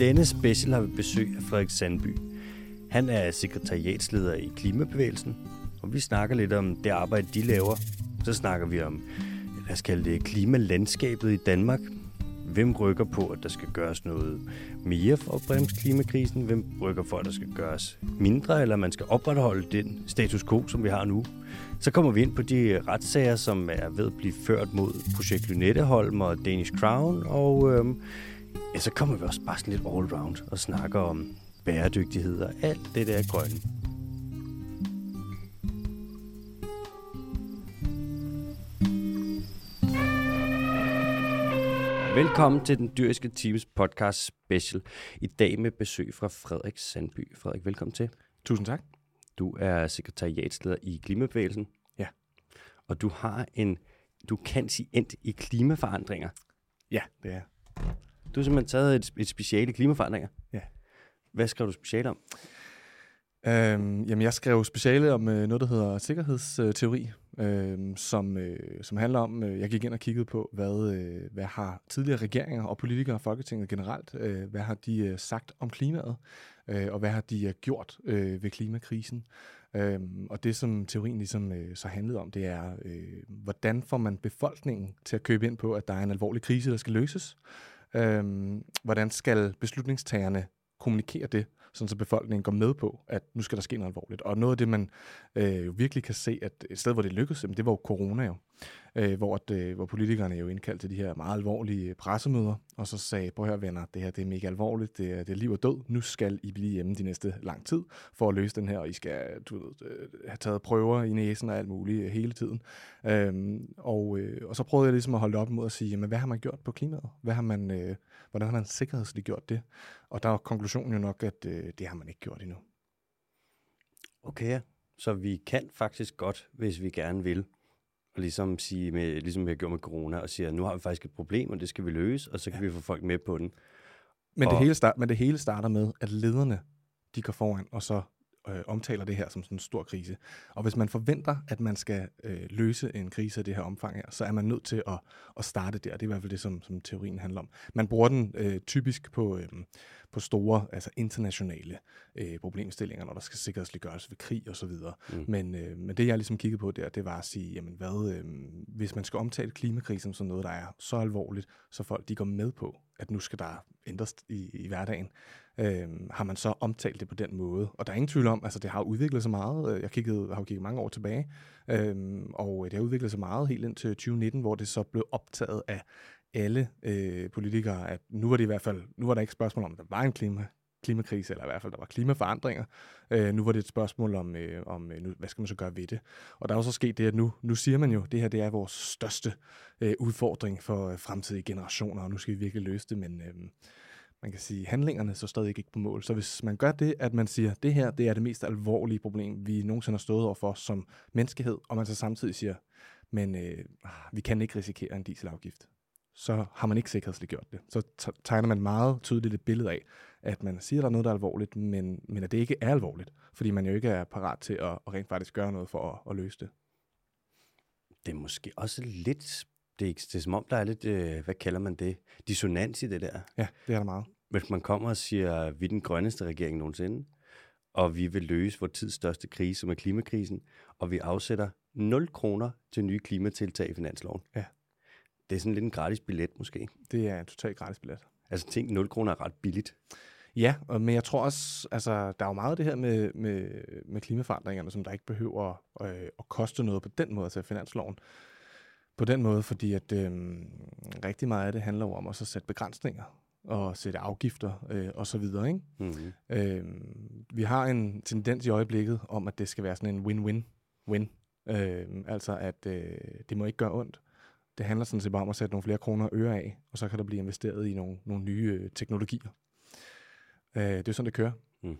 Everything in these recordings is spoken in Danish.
denne special har vi besøg af Frederik Sandby. Han er sekretariatsleder i Klimabevægelsen, og vi snakker lidt om det arbejde, de laver. Så snakker vi om, lad os kalde det, klimalandskabet i Danmark. Hvem rykker på, at der skal gøres noget mere for at bremse klimakrisen? Hvem rykker for, at der skal gøres mindre, eller man skal opretholde den status quo, som vi har nu? Så kommer vi ind på de retssager, som er ved at blive ført mod projekt Lynetteholm og Danish Crown, og øhm, ja, så kommer vi også bare sådan lidt all round og snakker om bæredygtighed og alt det der grønne. Velkommen til den dyriske teams podcast special. I dag med besøg fra Frederik Sandby. Frederik, velkommen til. Tusind tak. Du er sekretariatsleder i Klimabevægelsen. Ja. Og du har en, du kan sige endt i klimaforandringer. Ja, det er Du har simpelthen taget et, et speciale klimaforandringer. Ja. Hvad skrev du speciale om? Øhm, jamen, jeg skrev speciale om øh, noget, der hedder sikkerhedsteori, øh, som, øh, som handler om, øh, jeg gik ind og kiggede på, hvad, øh, hvad har tidligere regeringer og politikere og Folketinget generelt, øh, hvad har de øh, sagt om klimaet, øh, og hvad har de øh, gjort øh, ved klimakrisen. Øh, og det, som teorien ligesom øh, så handlede om, det er, øh, hvordan får man befolkningen til at købe ind på, at der er en alvorlig krise, der skal løses. Øhm, hvordan skal beslutningstagerne kommunikere det, sådan så befolkningen går med på, at nu skal der ske noget alvorligt. Og noget af det, man øh, jo virkelig kan se, at et sted, hvor det lykkedes, jamen, det var jo corona jo, øh, hvor, at, øh, hvor politikerne jo indkaldte til de her meget alvorlige pressemøder, og så sagde, prøv her venner, det her det er mega alvorligt, det er, det er liv og død, nu skal I blive hjemme de næste lang tid for at løse den her, og I skal du ved, øh, have taget prøver i næsen og alt muligt øh, hele tiden. Øhm, og, øh, og så prøvede jeg ligesom at holde op mod at sige, jamen, hvad har man gjort på klimaet? Hvad har man, øh, hvordan har man sikkerhedsligt gjort det? Og der er konklusionen jo nok, at øh, det har man ikke gjort endnu. Okay, så vi kan faktisk godt, hvis vi gerne vil, og ligesom sige, med, ligesom vi har gjort med corona, og siger, at nu har vi faktisk et problem, og det skal vi løse, og så kan ja. vi få folk med på den. Men, Og- det hele start, men det hele starter med, at lederne de går foran, og så øh, omtaler det her som sådan en stor krise. Og hvis man forventer, at man skal øh, løse en krise af det her omfang her, så er man nødt til at, at starte der. Det er i hvert fald det, som, som teorien handler om. Man bruger den øh, typisk på, øh, på store, altså internationale øh, problemstillinger, når der skal sikkerhedsliggøres ved krig osv. Mm. Men, øh, men det, jeg ligesom kiggede på der, det var at sige, jamen hvad, øh, hvis man skal omtale klimakrisen som noget, der er så alvorligt, så folk de går med på, at nu skal der ændres i, i hverdagen, øh, har man så omtalt det på den måde. Og der er ingen tvivl om, altså det har udviklet sig meget. Øh, jeg kiggede, har jo kigget mange år tilbage, øhm, øh, og det har udviklet sig meget helt indtil 2019, hvor det så blev optaget af alle øh, politikere, at nu var det i hvert fald, nu var der ikke spørgsmål om, at der var en klima, klimakrise, eller i hvert fald, der var klimaforandringer. Øh, nu var det et spørgsmål om, øh, om øh, nu, hvad skal man så gøre ved det? Og der er jo så sket det, at nu, nu siger man jo, at det her det er vores største øh, udfordring for øh, fremtidige generationer, og nu skal vi virkelig løse det, men øh, man kan sige, handlingerne så stadig ikke på mål. Så hvis man gør det, at man siger, det her det er det mest alvorlige problem, vi nogensinde har stået overfor som menneskehed, og man så samtidig siger, men øh, vi kan ikke risikere en dieselafgift, så har man ikke sikkerhedsligt gjort det. Så tegner man meget tydeligt et billede af, at man siger, at der er noget, der er alvorligt, men, men at det ikke er alvorligt, fordi man jo ikke er parat til at, at rent faktisk gøre noget for at, at løse det. Det er måske også lidt, det er, det er som om, der er lidt, øh, hvad kalder man det, dissonans i det der. Ja, det er der meget. Hvis man kommer og siger, vi er den grønneste regering nogensinde, og vi vil løse vores tids største krise, som er klimakrisen, og vi afsætter 0 kroner til nye klimatiltag i finansloven. Ja. Det er sådan lidt en gratis billet måske. Det er en totalt gratis billet. Altså tænk, 0 kroner er ret billigt. Ja, og- men jeg tror også, altså, der er jo meget af det her med, med, med klimaforandringerne, som der ikke behøver øh, at koste noget på den måde, altså finansloven. På den måde, fordi at øh, rigtig meget af det handler jo om at sætte begrænsninger og sætte afgifter øh, og så videre. Ikke? Mm-hmm. Øh, vi har en tendens i øjeblikket om, at det skal være sådan en win-win-win. Øh, altså, at øh, det må ikke gøre ondt. Det handler sådan set bare om at sætte nogle flere kroner og øre af, og så kan der blive investeret i nogle, nogle nye øh, teknologier. Øh, det er sådan, det kører. Mm.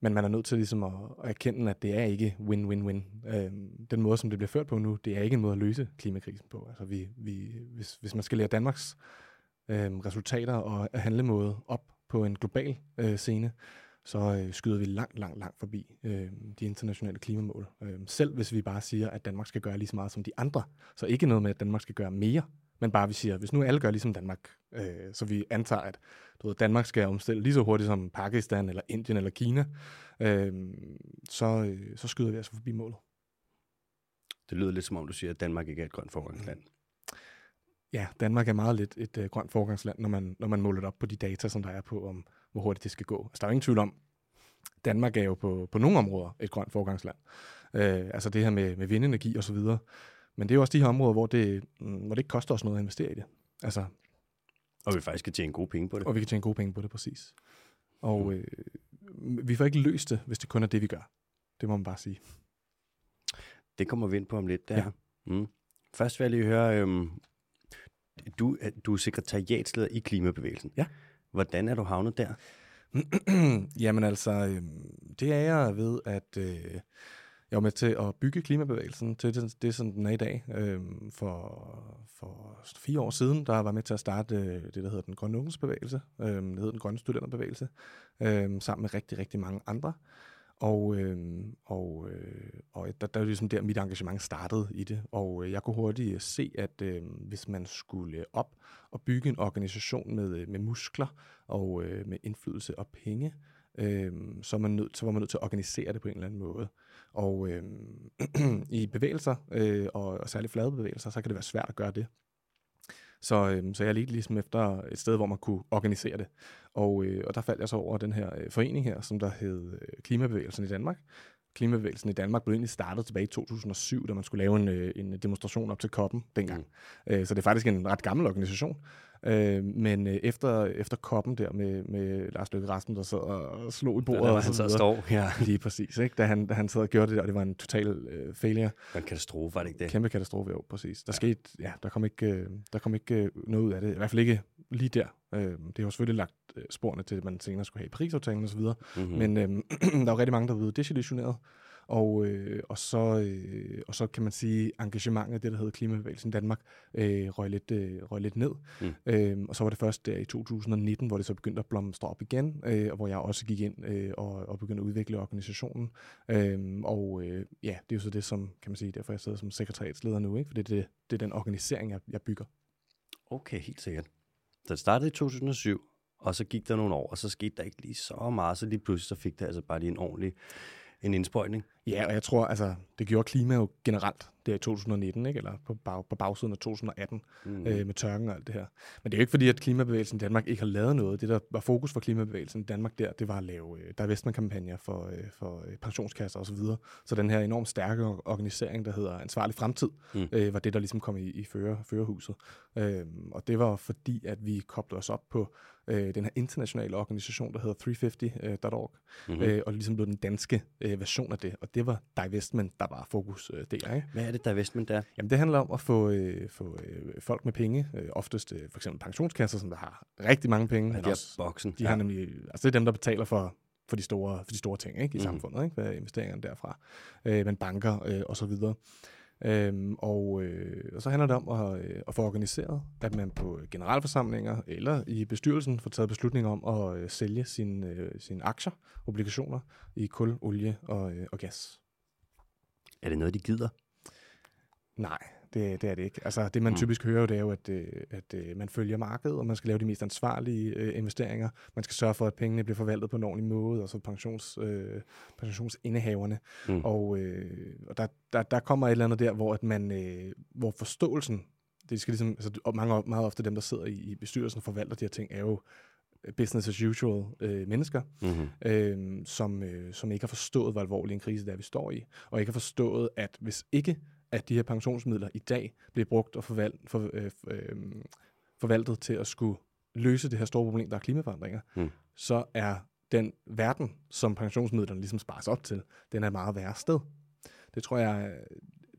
Men man er nødt til ligesom at, at erkende, at det er ikke win-win-win. Øh, den måde, som det bliver ført på nu, det er ikke en måde at løse klimakrisen på. Altså, vi, vi, hvis, hvis man skal lære Danmarks øh, resultater og handlemåde op på en global øh, scene, så øh, skyder vi langt, langt, langt forbi øh, de internationale klimamål. Øh, selv hvis vi bare siger, at Danmark skal gøre lige så meget som de andre, så ikke noget med, at Danmark skal gøre mere, Men bare vi siger, hvis nu alle gør ligesom Danmark, øh, så vi antager, at du ved, Danmark skal omstille lige så hurtigt som Pakistan, eller Indien, eller Kina, øh, så, øh, så skyder vi altså forbi målet. Det lyder lidt som om, du siger, at Danmark ikke er et grønt forgangsland. Ja, Danmark er meget lidt et øh, grønt forgangsland, når man, når man måler det op på de data, som der er på, om hvor hurtigt det skal gå. Altså, der er ingen tvivl om, Danmark er jo på, på nogle områder et grønt forgangsland. Øh, altså det her med, med vindenergi og så videre. Men det er jo også de her områder, hvor det, mm, hvor det ikke koster os noget at investere i det. Altså, og vi faktisk kan tjene gode penge på det. Og vi kan tjene gode penge på det, præcis. Og mm. øh, vi får ikke løst det, hvis det kun er det, vi gør. Det må man bare sige. Det kommer vi ind på om lidt, der. Ja. Mm. Først vil jeg lige høre, øhm, du, du er sekretariatsleder i Klimabevægelsen. Ja. Hvordan er du havnet der? Jamen altså, øh, det er jeg ved, at øh, jeg var med til at bygge klimabevægelsen til det, det som den er i dag. Øh, for, for fire år siden, der var jeg med til at starte øh, det, der hedder den grønne ungdomsbevægelse. Øh, det hedder den grønne studenterbevægelse, øh, sammen med rigtig, rigtig mange andre. Og, øh, og, øh, og der, der er ligesom der, mit engagement startede i det. Og øh, jeg kunne hurtigt øh, se, at øh, hvis man skulle op og bygge en organisation med, øh, med muskler og øh, med indflydelse og penge, øh, så, man nødt, så var man nødt til at organisere det på en eller anden måde. Og øh, i bevægelser, øh, og, og særligt flade bevægelser, så kan det være svært at gøre det. Så, øh, så jeg ledte ligesom efter et sted, hvor man kunne organisere det. Og, øh, og der faldt jeg så over den her øh, forening her, som der hed øh, Klimabevægelsen i Danmark. Klimabevægelsen i Danmark blev egentlig startet tilbage i 2007, da man skulle lave en, øh, en demonstration op til koppen dengang. Mm. Øh, så det er faktisk en ret gammel organisation. Øh, men øh, efter, efter koppen der med, med Lars Løkke Rasmussen, der sad og slog i bordet. Der, der og han så står, ja. Lige præcis, ikke? Da, han, da han sad og gjorde det der, og det var en total øh, failure. En katastrofe, var det ikke det? Kæmpe katastrofe, jo, præcis. Der ja. skete, ja, der kom ikke, øh, der kom ikke øh, noget ud af det. I hvert fald ikke lige der. Øh, det har selvfølgelig lagt øh, sporene til, at man senere skulle have Paris-aftalen osv. Mm-hmm. Men øh, der var rigtig mange, der var desillusioneret. Og, øh, og, så, øh, og så kan man sige, engagementet, det der hedder Klimabevægelsen Danmark, øh, røg, lidt, øh, røg lidt ned. Mm. Øh, og så var det først der i 2019, hvor det så begyndte at blomstre op igen, øh, og hvor jeg også gik ind øh, og, og begyndte at udvikle organisationen. Øh, og øh, ja, det er jo så det, som kan man sige, derfor jeg sidder som sekretariatsleder nu, ikke? for det er, det, det er den organisering, jeg, jeg bygger. Okay, helt sikkert. Så det startede i 2007, og så gik der nogle år, og så skete der ikke lige så meget, så lige pludselig så fik det altså bare lige en ordentlig en indsprøjtning. Ja, og jeg tror, altså, det gjorde klima jo generelt der i 2019, ikke? eller på, bag, på bagsiden af 2018, mm. øh, med tørken og alt det her. Men det er jo ikke fordi, at klimabevægelsen i Danmark ikke har lavet noget. Det, der var fokus for klimabevægelsen i Danmark der, det var at lave øh, der kampagner for, øh, for øh, pensionskasser osv. Så, så den her enormt stærke organisering, der hedder Ansvarlig Fremtid, mm. øh, var det, der ligesom kom i, i fører, førerhuset. Øh, og det var fordi, at vi koblede os op på øh, den her internationale organisation, der hedder 350.org, øh, mm-hmm. øh, og ligesom blev den danske øh, version af det. Og det var divestment, der var fokus øh, der. Ikke? Hvad er det divestment der? Jamen det handler om at få, øh, få øh, folk med penge, øh, oftest øh, for eksempel pensionskasser, som der har rigtig mange penge. De også, boksen. De ja. har nemlig, altså det er dem, der betaler for for de store, for de store ting ikke, i mm. samfundet, ikke, hvad er investeringerne derfra, øh, men banker øh, og så videre. Øhm, og, øh, og så handler det om at, øh, at få organiseret, at man på generalforsamlinger eller i bestyrelsen får taget beslutninger om at øh, sælge sine, øh, sine aktier, obligationer i kul, olie og, øh, og gas. Er det noget, de gider? Nej, det, det er det ikke. Altså, det man mm. typisk hører, det er jo, at, øh, at, at øh, man følger markedet, og man skal lave de mest ansvarlige øh, investeringer. Man skal sørge for, at pengene bliver forvaltet på en ordentlig måde, og så pensions, øh, pensionsindehaverne. Mm. Og, øh, og der, der, der kommer et eller andet der, hvor, at man, øh, hvor forståelsen, det skal ligesom, altså, mange, meget ofte dem, der sidder i, i bestyrelsen og forvalter de her ting, er jo business as usual øh, mennesker, mm-hmm. øh, som, øh, som ikke har forstået, hvor alvorlig en krise det er, vi står i, og ikke har forstået, at hvis ikke at de her pensionsmidler i dag bliver brugt og forvalt, for, øh, øh, forvaltet til at skulle løse det her store problem, der er klimaforandringer, mm. så er den verden, som pensionsmidlerne ligesom spares op til, den er et meget værre sted. Det tror jeg,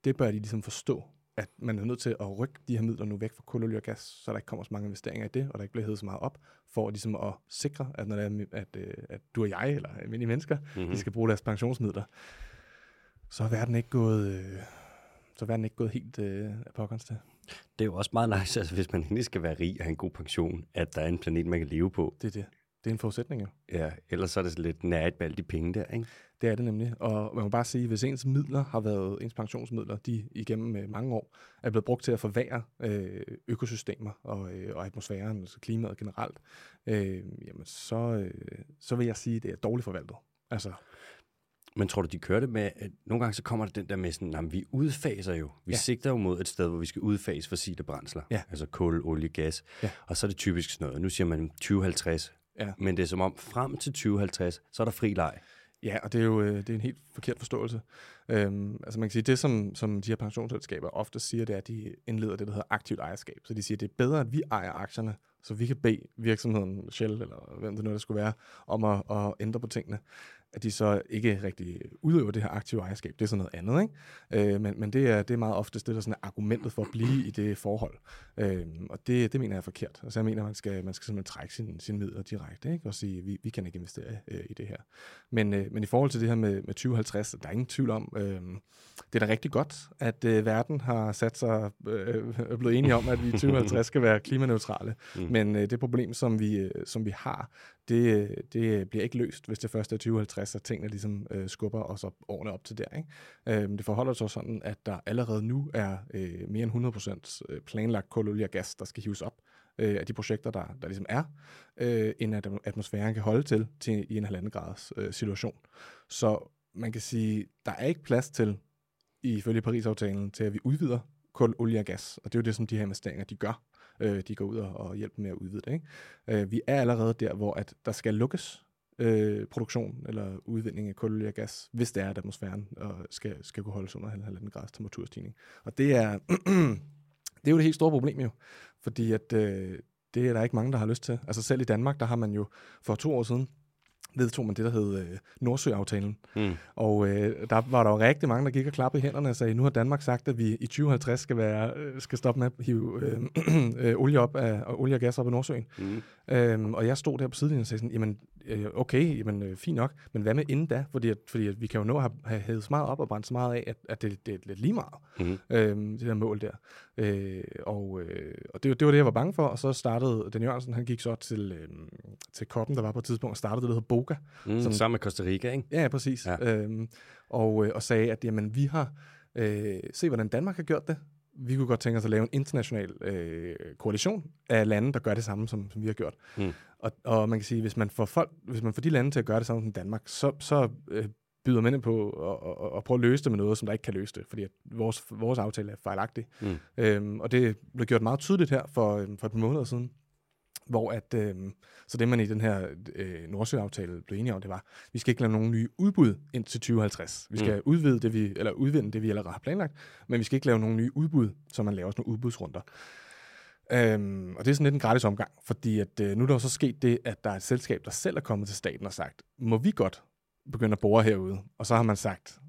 det bør de ligesom forstå, at man er nødt til at rykke de her midler nu væk fra kul, olie og gas, så der ikke kommer så mange investeringer i det, og der ikke bliver hævet så meget op, for ligesom at sikre, at når det er, at, øh, at du og jeg, eller almindelige mennesker, mm-hmm. de skal bruge deres pensionsmidler, så er verden ikke gået, øh, så er verden ikke gået helt øh, af pokkerns til. Det er jo også meget nice, altså, hvis man egentlig skal være rig og have en god pension, at der er en planet, man kan leve på. Det er det. det er en forudsætning jo. Ja, ellers så er det lidt nært med alle de penge der, ikke? Det er det nemlig. Og man må bare sige, hvis ens midler har været, ens pensionsmidler, de igennem øh, mange år, er blevet brugt til at forvære øh, økosystemer og, øh, og atmosfæren, altså klimaet generelt, øh, jamen så, øh, så vil jeg sige, at det er dårligt forvaltet. Altså, Men tror du, de kører det med, at nogle gange så kommer der den der med sådan, at vi udfaser jo. Vi. Ja. sigter jo mod et sted, hvor vi skal udfase fossile brændsler. Ja. Altså kul, olie, gas. Ja. Og så er det typisk sådan noget. Nu siger man 2050. Ja. Men det er som om, frem til 2050, så er der fri leg. Ja, og det er jo øh, det er en helt forkert forståelse. Øhm, altså man kan sige, det som, som de her pensionsselskaber ofte siger, det er, at de indleder det, der hedder aktivt ejerskab. Så de siger, at det er bedre, at vi ejer aktierne, så vi kan bede virksomheden Shell, eller hvem det nu der skulle være, om at, at ændre på tingene. At de så ikke rigtig udøver det her aktive ejerskab. Det er sådan noget andet, ikke? Øh, men men det, er, det er meget oftest det, der sådan er argumentet for at blive i det forhold. Øh, og det, det mener jeg er forkert. Altså jeg mener, man skal, man skal simpelthen trække sine sin midler direkte, ikke? og sige, vi, vi kan ikke investere øh, i det her. Men, øh, men i forhold til det her med, med 2050, der er ingen tvivl om, øh, det er da rigtig godt, at øh, verden har sat sig øh, er blevet enige om, at vi i 2050 skal være klimaneutrale. Mm. Men øh, det problem, som vi, øh, som vi har, det, det bliver ikke løst, hvis det først er 2050, så tingene ligesom øh, skubber os op, årene op til der. Ikke? Øh, det forholder sig sådan, at der allerede nu er øh, mere end 100% øh, planlagt kul, olie og gas, der skal hives op øh, af de projekter, der, der ligesom er, øh, end at atmosfæren kan holde til, til i en halvanden grads øh, situation. Så man kan sige, der er ikke plads til, ifølge Paris-aftalen, til at vi udvider kul, olie og gas. Og det er jo det, som de her investeringer, de gør. Øh, de går ud og, og hjælper med at udvide det. Ikke? Øh, vi er allerede der, hvor at der skal lukkes øh, produktion eller udvinding af kul, og gas, hvis det er, at atmosfæren og skal, skal kunne holdes under 1,5 grads temperaturstigning. Og det er, det er jo det helt store problem jo, fordi at, øh, det er der ikke mange, der har lyst til. Altså selv i Danmark, der har man jo for to år siden vedtog man det, der hed øh, Nordsøaftalen. Mm. Og øh, der var der jo rigtig mange, der gik og klappede i hænderne og sagde, nu har Danmark sagt, at vi i 2050 skal, være, øh, skal stoppe med at hive øh, øh, olie, op af, og olie og gas op af Nordsøen. Mm. Øhm, og jeg stod der på sidelinjen og sagde sådan, jamen øh, okay, jamen øh, fint nok, men hvad med inden da? Fordi, at, fordi at vi kan jo nå at have, hævet så meget op og brændt så meget af, at, at det, det er lidt lige meget, Mm. øhm, det der mål der. Øh, og øh, og det, var- det var det, jeg var bange for, og så startede Dan Jørgensen, han gik så til, øh, til koppen, der var på et tidspunkt, og startede det, der hedder Boga. Mm. Som- Sammen med Costa Rica, ikke? Ja, præcis. Ja. Øhm, og, øh, og sagde, at jamen, vi har øh, se, hvordan Danmark har gjort det. Vi kunne godt tænke os at lave en international øh, koalition af lande, der gør det samme, som, som vi har gjort. Mm. Og, og man kan sige, hvis man får folk, hvis man får de lande til at gøre det samme som Danmark, så, så øh, byder man ind på at, at, at prøve at løse det med noget, som der ikke kan løse det, fordi at vores, vores aftale er fejlagtig. Mm. Øhm, og det blev gjort meget tydeligt her for, øhm, for et par måneder siden, hvor at, øhm, så det man i den her øh, Nordsøaftale blev enige om, det var, vi skal ikke lave nogen nye udbud indtil 2050. Vi skal mm. udvide det, vi, eller udvinde det, vi allerede har planlagt, men vi skal ikke lave nogen nye udbud, så man laver sådan nogle udbudsrunder. Øhm, og det er sådan lidt en gratis omgang, fordi at, øh, nu er der jo så sket det, at der er et selskab, der selv er kommet til staten og sagt, må vi godt begynde at bore herude? Og så har man sagt,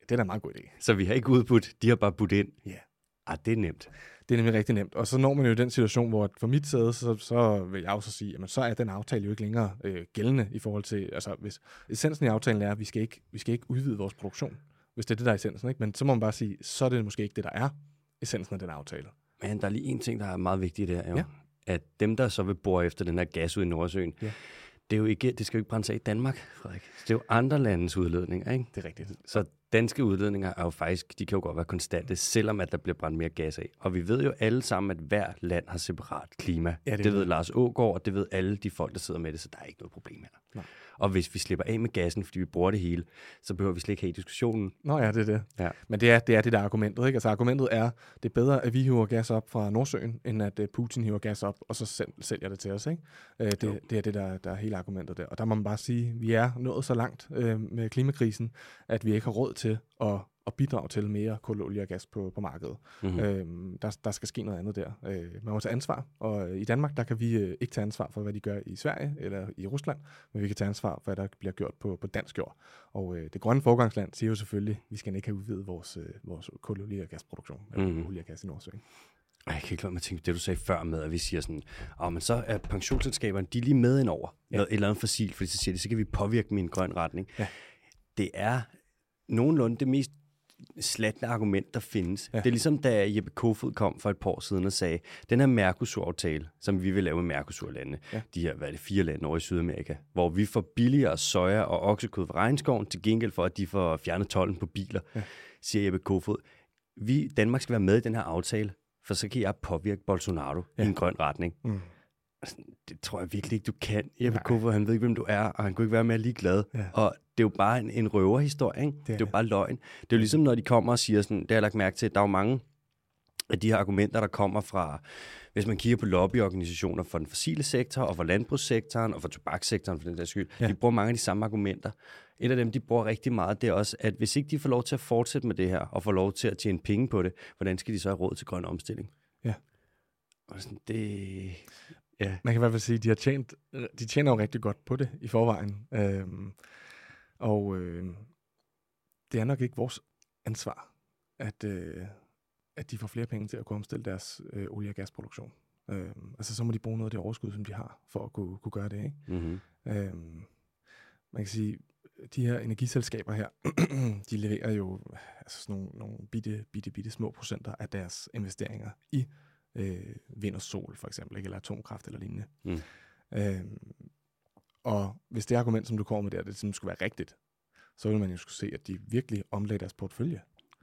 det er da en meget god idé. Så vi har ikke udbudt, de har bare budt ind. Ja. Ah, det er nemt. Det er nemlig rigtig nemt. Og så når man jo den situation, hvor for mit sæde, så, så vil jeg jo så sige, jamen så er den aftale jo ikke længere øh, gældende i forhold til, altså hvis essensen i aftalen er, at vi skal ikke, vi skal ikke udvide vores produktion, hvis det er det, der er essensen. Ikke? Men så må man bare sige, så er det måske ikke det, der er essensen af den aftale. Men der er lige en ting, der er meget vigtig der, jo. Ja. At dem, der så vil bore efter den her gas ud i Nordsøen, Ja. det, er jo ikke, det skal jo ikke brænde sig i Danmark, Frederik. Det er jo andre landes udledninger, ikke? Det er rigtigt. Så danske udledninger er jo faktisk, de kan jo godt være konstante, selvom at der bliver brændt mere gas af. Og vi ved jo alle sammen, at hver land har separat klima. Ja, det det, ved Lars Ågaard, og det ved alle de folk, der sidder med det, så der er ikke noget problem her. Nej. Og hvis vi slipper af med gassen, fordi vi bruger det hele, så behøver vi slet ikke have diskussionen. Nå ja, det er det. Ja. Men det er, det er det der er argumentet. Ikke? Altså argumentet er, det er bedre, at vi hiver gas op fra Nordsøen, end at uh, Putin hiver gas op, og så selv, sælger det til os. Ikke? Jo. det, det er det, der, der er hele argumentet der. Og der må man bare sige, at vi er nået så langt uh, med klimakrisen, at vi ikke har råd til at, at bidrage til mere kul, olie og gas på, på markedet. Mm-hmm. Mm. Øhm, der, der skal ske noget andet der. Øh, man må tage ansvar, og øh, i Danmark, der kan vi øh, ikke tage ansvar for, hvad de gør i Sverige eller i Rusland, men vi kan tage ansvar for, hvad der bliver gjort på, på dansk jord. Og øh, det grønne forgangsland siger jo selvfølgelig, at vi skal ikke have udvidet vores, øh, vores kul, olie og gasproduktion, eller Mhm. olie og gas i Nordsøen. Ej, jeg kan ikke lade mig at tænke det, du sagde før med, at vi siger sådan, oh, men så er pensionsselskaberne, de er lige med indover Ja. noget, et eller andet fossil, fordi så siger de, så kan vi påvirke en grøn retning. Ja. Det er nogenlunde det mest slatne argument, der findes. Ja. Det er ligesom, da Jeppe Kofod kom for et par år siden og sagde, den her Mercosur-aftale, som vi vil lave med Mercosur-landene, Ja. de her, hvad er det, fire lande over i Sydamerika, hvor vi får billigere soja og oksekød fra regnskoven, til gengæld for, at de får fjernet tolden på biler, Ja. siger Jeppe Kofod. Vi, Danmark skal være med i den her aftale, for så kan jeg påvirke Bolsonaro ja. i en grøn retning. Mm. Det tror jeg virkelig ikke, du kan. Jeppe Nej. Kofod, han ved ikke, hvem du er, og han kunne ikke være mere ligeglad. Ja. Og det er jo bare en, en røverhistorie, ikke? Det er, det er jo bare løgn. Det er jo ligesom, når de kommer og siger sådan, det har jeg lagt mærke til, der er jo mange af de her argumenter, der kommer fra, hvis man kigger på lobbyorganisationer for den fossile sektor, og for landbrugssektoren, og for tobakssektoren for den der skyld, ja. de bruger mange af de samme argumenter. Et af dem, de bruger rigtig meget, det er også, at hvis ikke de får lov til at fortsætte med det her, og får lov til at tjene penge på det, hvordan skal de så have råd til grøn omstilling? Ja. Og sådan, det... Ja. Man kan i hvert fald sige, at de, har tjent, de tjener jo rigtig godt på det i forvejen. Øhm, og øh, det er nok ikke vores ansvar, at, øh, at de får flere penge til at kunne omstille deres øh, olie- og gasproduktion. Øhm, altså så må de bruge noget af det overskud, som de har, for at kunne, kunne gøre det. Ikke? Mm-hmm. Øhm, man kan sige, de her energiselskaber her, de leverer jo altså sådan nogle, nogle bitte, bitte, bitte små procenter af deres investeringer i øh, vind og sol, for eksempel, ikke? eller atomkraft eller lignende. Mm. Øhm, og hvis det argument, som du kommer med der, det simpelthen skulle være rigtigt, så ville man jo skulle se, at de virkelig omlagde deres portefølje.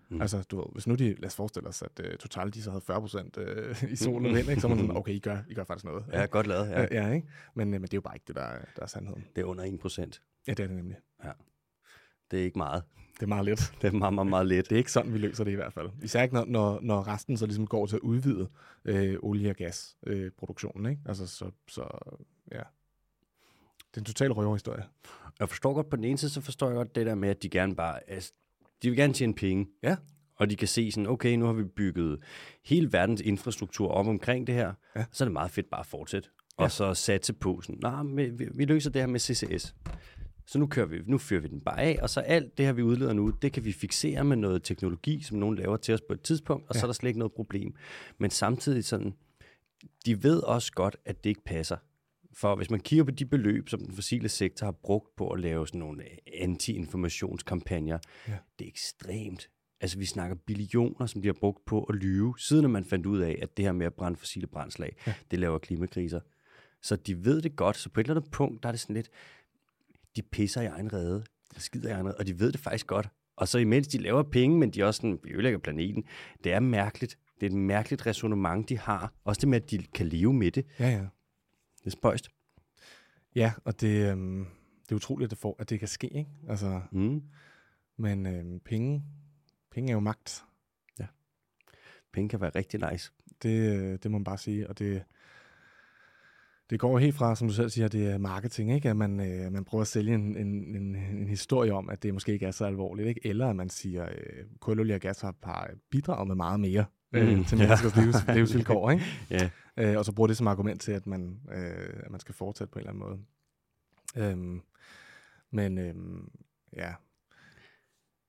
Mm. Mm. Altså, du ved, hvis nu de, lad os forestille os, at uh, Total, de så havde 40 procent uh, i sol og vind, ikke? så er man sådan, okay, I gør, I gør faktisk noget. Ja, godt lavet. Ja. ja, ja ikke? Men, uh, men det er jo bare ikke det, der, er- der er sandheden. Det er under 1 procent. Ja, det er det nemlig. Det er ikke meget. Det er meget let. Det er meget, meget, meget let. Det er ikke sådan, vi løser det i hvert fald. Især ikke, når, når, når resten så ligesom går til at udvide øh, olie- og gasproduktionen. Øh, ikke? Altså, så, så ja. Det er en total røverhistorie. Jeg forstår godt, på den ene side, så forstår jeg godt det der med, at de gerne bare, altså, de vil gerne tjene penge. Ja. Og de kan se sådan, okay, nu har vi bygget hele verdens infrastruktur op omkring det her, Ja. så er det meget fedt bare at fortsætte. Ja. Og så satse på sådan, nej, men vi, vi løser det her med CCS. Så nu, kører vi, nu fyrer vi den bare af, og så alt det her, vi udleder nu, det kan vi fixere med noget teknologi, som nogen laver til os på et tidspunkt, og ja. så er der slet ikke noget problem. Men samtidig sådan, de ved også godt, at det ikke passer. For hvis man kigger på de beløb, som den fossile sektor har brugt på at lave sådan nogle anti-informationskampagner, Ja. det er ekstremt. Altså vi snakker billioner, som de har brugt på at lyve, siden man fandt ud af, at det her med at brænde fossile brændslag, ja. det laver klimakriser. Så de ved det godt, så på et eller andet punkt, der er det sådan lidt, de pisser i egen rede, de skider i egen rede, og de ved det faktisk godt. Og så imens de laver penge, men de også sådan, vi ødelægger planeten, det er mærkeligt. Det er et mærkeligt resonemang, de har. Også det med, at de kan leve med det. Ja, ja. Det er spøjst. Ja, og det, øhm, det er utroligt, at det, får, at det kan ske, ikke? Altså, Mm. men øhm, penge, penge er jo magt. Penge kan være rigtig nice. Det, øh, det må man bare sige, og det, det går helt fra, som du selv siger, det er marketing, ikke? At man, øh, man prøver at sælge en, en, en, en historie om, at det måske ikke er så alvorligt, ikke? Eller at man siger, øh, kul, olie og gas har, har bidraget med meget mere øh, Mm, til ja. menneskers livs, livsvilkår, ikke? Ja. Øh, og så bruger det som argument til, at man, øh, at man skal fortsætte på en eller anden måde. Øhm, men øhm, ja,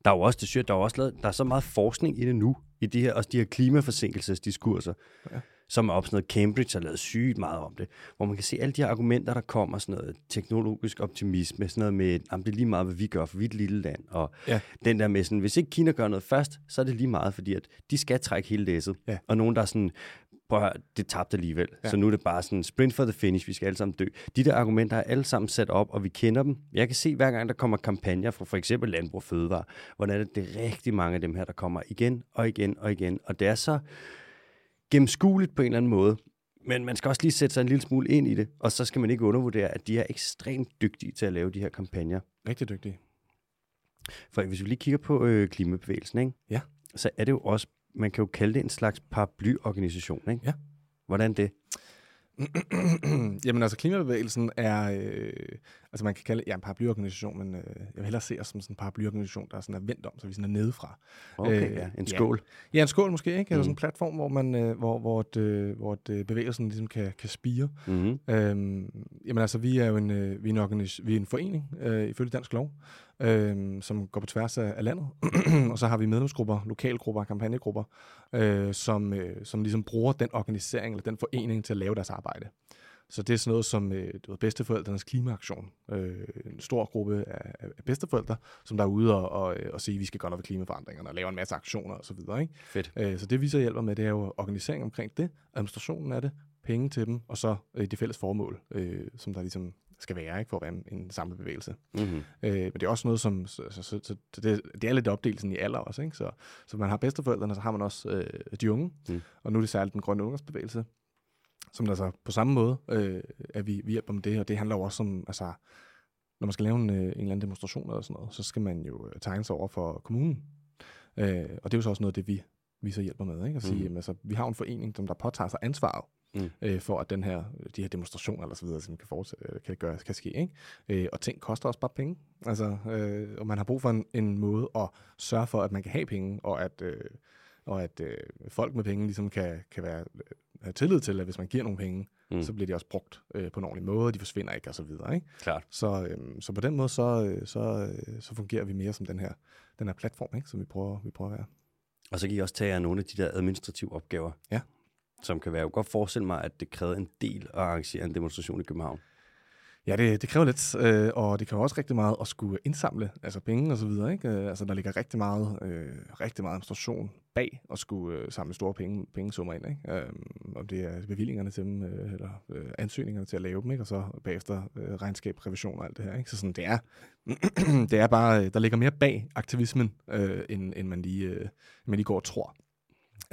Der er jo også, det sygt, der er også lavet, der er så meget forskning i det nu, i de her, også de her klimaforsinkelsesdiskurser, Ja. Som er op sådan noget, Cambridge har lavet sygt meget om det, hvor man kan se alle de her argumenter, der kommer, sådan noget teknologisk optimisme, sådan noget med, jamen det er lige meget, hvad vi gør, for vi er et lille land, og Ja. den der med sådan, hvis ikke Kina gør noget først, så er det lige meget, fordi at de skal trække hele læsset, Ja. og nogen, der er sådan, prøv at høre, det tabte alligevel, Ja. så nu er det bare sådan, sprint for the finish, vi skal alle sammen dø. De der argumenter er alle sammen sat op, og vi kender dem. Jeg kan se, hver gang der kommer kampagner fra for eksempel Landbrug Fødevare, hvordan er det, det er rigtig mange af dem her, der kommer igen og igen og igen, og det er så gennemskueligt på en eller anden måde, men man skal også lige sætte sig en lille smule ind i det, og så skal man ikke undervurdere, at de er ekstremt dygtige til at lave de her kampagner. rigtig dygtig. For hvis vi lige kigger på øh, klimabevægelsen, ikke? Ja. så er det jo også, man kan jo kalde det en slags paraplyorganisation. Ikke? Ja. Hvordan det? Jamen altså, klimabevægelsen er, øh, altså man kan kalde ja, en paraplyorganisation, men øh, jeg vil hellere se os som sådan en paraplyorganisation, der sådan er vendt om, så vi sådan er nedefra. Okay, Øh, ja. En ja. skål. Ja, en skål måske, ikke? Eller Mm. sådan en platform, hvor, man, øh, hvor, hvor, et, øh, hvor et, øh, bevægelsen ligesom kan, kan spire. Mm-hmm. Øhm, jamen altså, vi er jo en, øh, vi er en, organis- vi er en forening, øh, ifølge dansk lov, øh, som går på tværs af, af landet. og så har vi medlemsgrupper, lokalgrupper, kampagnegrupper, øh, som, øh, som ligesom bruger den organisering eller den forening til at lave deres arbejde. Så det er sådan noget som øh, du ved, bedsteforældrenes klimaaktion. Øh, en stor gruppe af, af bedsteforældre, som der er ude og, og, og sige, at vi skal gøre noget ved klimaforandringerne og lave en masse aktioner osv. Fedt. Øh, så det vi så hjælper med, det er jo organisering omkring det, administrationen af det, penge til dem, og så øh, det fælles formål, øh, som der ligesom skal være, ikke, for at være en, en samlet bevægelse. Mm-hmm. Øh, men det er også noget, som... Så, så, så, så det, det er lidt opdelt sådan i alder også, ikke? Så, så man har bedsteforældrene, så har man også øh, de unge, Mm. og nu er det særligt den grønne ungdomsbevægelse, som der så på samme måde, øh, at vi, vi hjælper med det, og det handler jo også om, altså, når man skal lave en, øh, en eller anden demonstration eller sådan noget, så skal man jo øh, tegne sig over for kommunen. Øh, og det er jo så også noget af det, vi, vi så hjælper med, ikke? At sige, Mm. jamen, altså, vi har en forening, som der påtager sig ansvaret Mm. øh, for at den her, de her demonstrationer eller så videre, som kan, fortsætte, øh, kan, gøre, kan ske. Ikke? Øh, og ting koster også bare penge. Altså, øh, og man har brug for en, en måde at sørge for, at man kan have penge, og at, øh, og at øh, folk med penge ligesom kan, kan være, have tillid til, at hvis man giver nogle penge, Mm. så bliver de også brugt øh, på en ordentlig måde, de forsvinder ikke og så videre. Ikke? Klart. Så, øh, så på den måde, så, øh, så, øh, så fungerer vi mere som den her, den her platform, ikke? som vi prøver, vi prøver at være. Og så kan I også tage jer nogle af de der administrative opgaver. Ja. Som kan være. Jeg kunne godt forestille mig, at det krævede en del at arrangere en demonstration i København. Ja, det, det kræver lidt, øh, og det kræver også rigtig meget at skulle indsamle altså penge og så videre. Ikke? Øh, altså, der ligger rigtig meget, øh, rigtig meget administration bag at skulle øh, samle store penge, pengesummer ind. Ikke? Øh, om det er bevillingerne til dem, øh, eller øh, ansøgningerne til at lave dem, ikke? og så bagefter øh, regnskab, revision og alt det her. Ikke? Så sådan, det er, det er bare, øh, der ligger mere bag aktivismen, øh, end, end man lige, øh, man lige går og tror.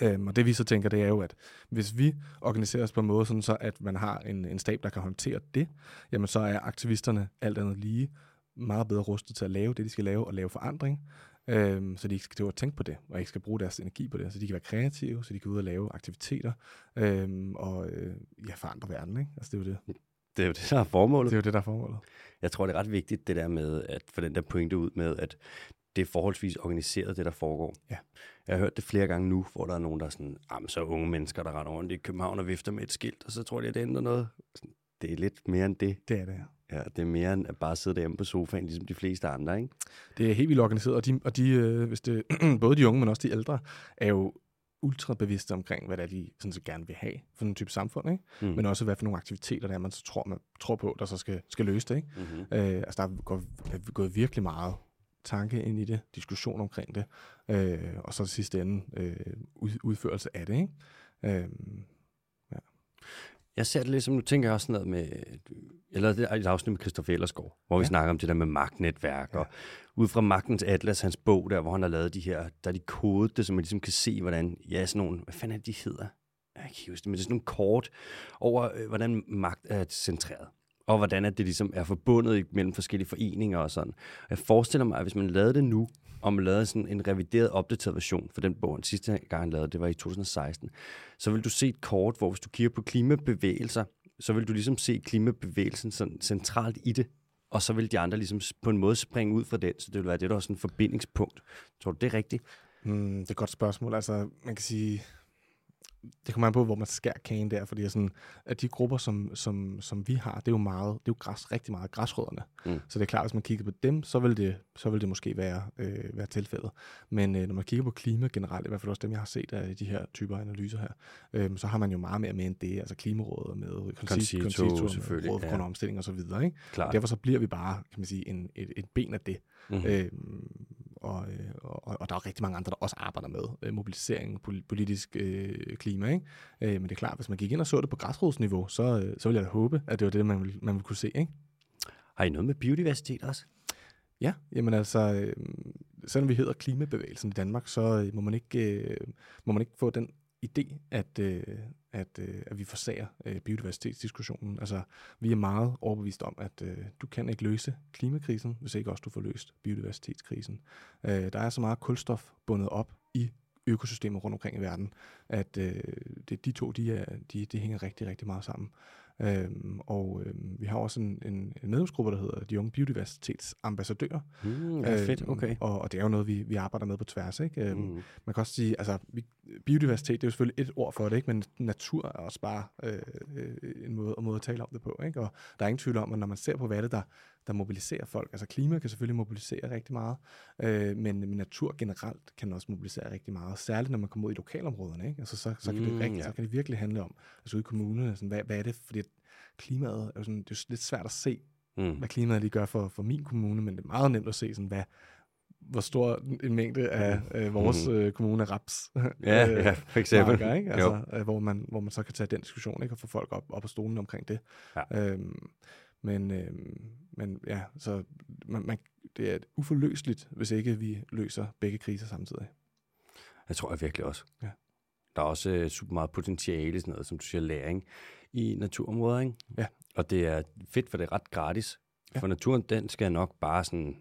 Øhm, og det vi så tænker, det er jo, at hvis vi organiserer os på en måde, sådan så at man har en, en stab, der kan håndtere det, jamen så er aktivisterne alt andet lige meget bedre rustet til at lave det, de skal lave, og lave forandring, øhm, så de ikke skal til at tænke på det, og ikke skal bruge deres energi på det, så de kan være kreative, så de kan ud og lave aktiviteter, øhm, og øh, ja, forandre verden, ikke? Altså det er jo det. Det er jo det, der er formålet. Det er jo det, der er formålet. Jeg tror, det er ret vigtigt, det der med at få den der pointe ud med, at det er forholdsvis organiseret, det der foregår. Ja. Jeg har hørt det flere gange nu, hvor der er nogen, der er sådan, ah, men så unge mennesker, der render rundt i København og vifter med et skilt, og så tror de, at det ændrer noget. Det er lidt mere end det. Det er det, ja. Det er mere end at bare sidde derhjemme på sofaen, ligesom de fleste andre, ikke? Det er helt vildt organiseret, og de, og de øh, hvis det, både de unge, men også de ældre, er jo ultra bevidste omkring, hvad det er, de sådan set gerne vil have for en type samfund, ikke? Mm. men også hvad for nogle aktiviteter, der er, man så tror, man tror på, der så skal, skal løse det. Ikke? Mm-hmm. Øh, altså, der er gået, er gået virkelig meget tanke ind i det, diskussion omkring det, øh, og så i sidste ende øh, ud, udførelse af det. Ikke? Øh, Jeg ser det lidt som, nu tænker jeg også sådan noget med, jeg lavede et afsnit med Christoffer Ellersgaard, hvor ja. vi Ja. snakker om det der med magtnetværk, ja. Ja. og ud fra Magtens Atlas, hans bog der, hvor han har lavet de her, der er de kodet det, så man ligesom kan se, hvordan, ja, sådan nogle, hvad fanden er det, de hedder? Jeg kan ikke huske det, men det er sådan nogle kort over, øh, hvordan magt er centreret. Og hvordan at det ligesom er forbundet mellem forskellige foreninger og sådan. Og jeg forestiller mig, at hvis man lavede det nu, og man lavede sådan en revideret, opdateret version for den bog, den sidste gang han lavede, det var i 2016, så vil du se et kort, hvor hvis du kigger på klimabevægelser, så vil du ligesom se klimabevægelsen sådan centralt i det, og så vil de andre ligesom på en måde springe ud fra den, så det vil være det, der er sådan en forbindingspunkt. Tror du, det er rigtigt? mm, det er et godt spørgsmål. Altså, man kan sige, det kommer an på, hvor man skærer kagen der, fordi sådan, at de grupper, som, som, som vi har, det er jo meget, det er jo græs, rigtig meget græsrødderne. Mm. Så det er klart, hvis man kigger på dem, så vil det, så vil det måske være, øh, være tilfældet. Men øh, når man kigger på klima generelt, i hvert fald også dem, jeg har set af de her typer analyser her, øh, så har man jo meget mere med end det, altså Klimarådet med Concito, Concito, selvfølgelig, Rådet for ja. omstilling og så videre. Ikke? Klart. Derfor så bliver vi bare, kan man sige, en, et, et ben af det. Mm. Øhm, og, øh, og, og der er rigtig mange andre, der også arbejder med øh, mobilisering, pol- politisk øh, klima. Ikke? Øh, men det er klart, hvis man gik ind og så det på græsrodsniveau, så, øh, så ville jeg da håbe, at det var det, man ville, man ville kunne se. Ikke? Har I noget med biodiversitet også? Ja, jamen altså, øh, selvom vi hedder klimabevægelsen i Danmark, så øh, må, man ikke, øh, må man ikke få den idé, at, øh, at, øh, at vi forsager øh, biodiversitetsdiskussionen. Altså, vi er meget overbevist om, at øh, du kan ikke løse klimakrisen, hvis ikke også du får løst biodiversitetskrisen. Øh, der er så meget kulstof bundet op i økosystemer rundt omkring i verden, at øh, det, de to, de, er, de, de hænger rigtig, rigtig meget sammen. Øhm, og øhm, vi har også en, en, en medlemsgruppe, der hedder De Unge Biodiversitetsambassadører. Mm, ja, fedt, Øhm, okay. Og, og det er jo noget, vi, vi arbejder med på tværs. Ikke? Øhm, Mm. Man kan også sige, altså vi, biodiversitet, det er jo selvfølgelig et ord for det, ikke? men natur er også bare øh, øh, en, måde, en måde at tale om det på. Ikke? Og der er ingen tvivl om, at når man ser på, hvad det, der, der mobiliserer folk, altså klima kan selvfølgelig mobilisere rigtig meget, øh, men, men natur generelt kan også mobilisere rigtig meget, særligt når man kommer ud i lokalområderne. Ikke? Altså, så, så, kan Mm, det rigtig, ja. så kan det virkelig handle om, altså ude i kommunerne, sådan, hvad, hvad er det, fordi klimaet er jo sådan, det er jo lidt svært at se, Mm. hvad klimaet lige gør for, for min kommune, men det er meget nemt at se, sådan, hvad, hvor stor en mængde af øh, vores Mhm. øh, kommune er raps. Ja, øh, ja, for eksempel. marker, ikke? Jo. Altså, øh, hvor, man, hvor man så kan tage den diskussion ikke? og få folk op, op på stolen omkring det. Ja. Øhm, men, øhm, men ja, så man, man, det er uforløseligt, hvis ikke vi løser begge kriser samtidig. Jeg tror jeg virkelig også. Ja. Der er også øh, super meget potentiale sådan noget, som du siger, læring i naturområder, ikke? Ja. Og det er fedt, for det er ret gratis. Ja. For naturen, den skal nok bare sådan...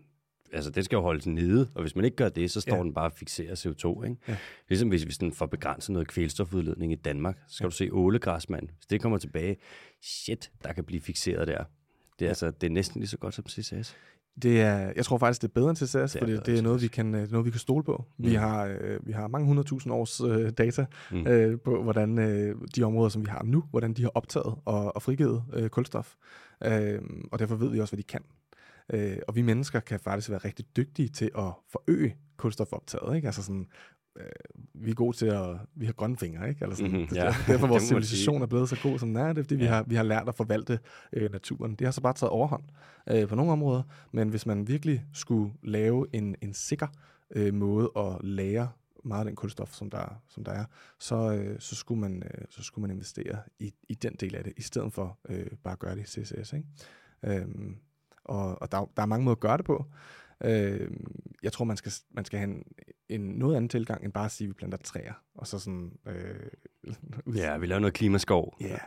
Altså, den skal jo holdes nede, og hvis man ikke gør det, så står Ja. den bare og fixerer CO2, ikke? Ja. Ligesom hvis vi sådan får begrænset noget kvælstofudledning i Danmark, så skal Ja. du se ålegræsmand. Hvis det kommer tilbage, shit, der kan blive fixeret der. Det er, Ja. altså, det er næsten lige så godt som CCS. Det er, jeg tror faktisk, det er bedre end TCS, er fordi det er noget, vi kan, øh, noget, vi kan stole på. Mm. Vi, har, øh, vi har mange hundredtusind års øh, data Mm. øh, på, hvordan øh, de områder, som vi har nu, hvordan de har optaget og, og frigivet øh, kulstof. Øh, og derfor ved vi også, hvad de kan. Øh, og vi mennesker kan faktisk være rigtig dygtige til at forøge kulstofoptaget. Ikke? Altså sådan, øh, vi er gode til at... Vi har grønne fingre, ikke? Eller sådan, Mhm, det, ja. Derfor vores civilisation er blevet så god, som den er. Det er, fordi vi, Ja. har, vi har lært at forvalte øh, naturen. Det har så bare taget overhånd øh, på nogle områder. Men hvis man virkelig skulle lave en, en sikker øh, måde at lære meget af den kulstof, som der, som der er, så, øh, så, skulle man, øh, så skulle man investere i, i den del af det, i stedet for øh, bare at gøre det i CCS. Ikke? Øhm, og og der, er- der er mange måder at gøre det på. Øhm, jeg tror, man skal, man skal have en, en noget anden tilgang, end bare at sige, at vi planter træer. Og så sådan... Øh, Ja, vi laver noget klimaskov. Ja,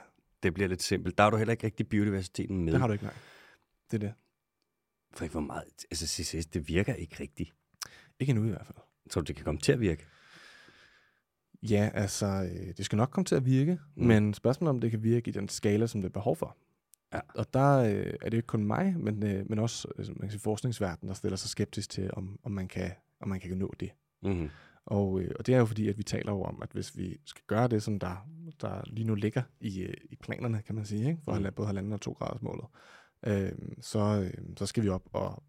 Det bliver lidt simpelt. Der er du heller ikke rigtig biodiversiteten med. det har du ikke, nej. Det er det. For ikke hvor meget, altså CCS, det virker ikke rigtigt. Ikke endnu i hvert fald. Tror du, det kan komme til at virke? Ja, altså, øh, det skal nok komme til at virke, Mm. men spørgsmålet om det kan virke i den skala, som det er behov for. Ja. Og der øh, er det ikke kun mig, men, øh, men også øh, man kan sige, forskningsverdenen, der stiller sig skeptisk til, om, om, man, kan, om man kan nå det. Mm-hmm. Og, øh, og det er jo fordi, at vi taler jo om, at hvis vi skal gøre det, som der, der lige nu ligger i, øh, i planerne, kan man sige, ikke? for Mm. både halvanden og to graders målet, øh, så, øh, så skal vi op og,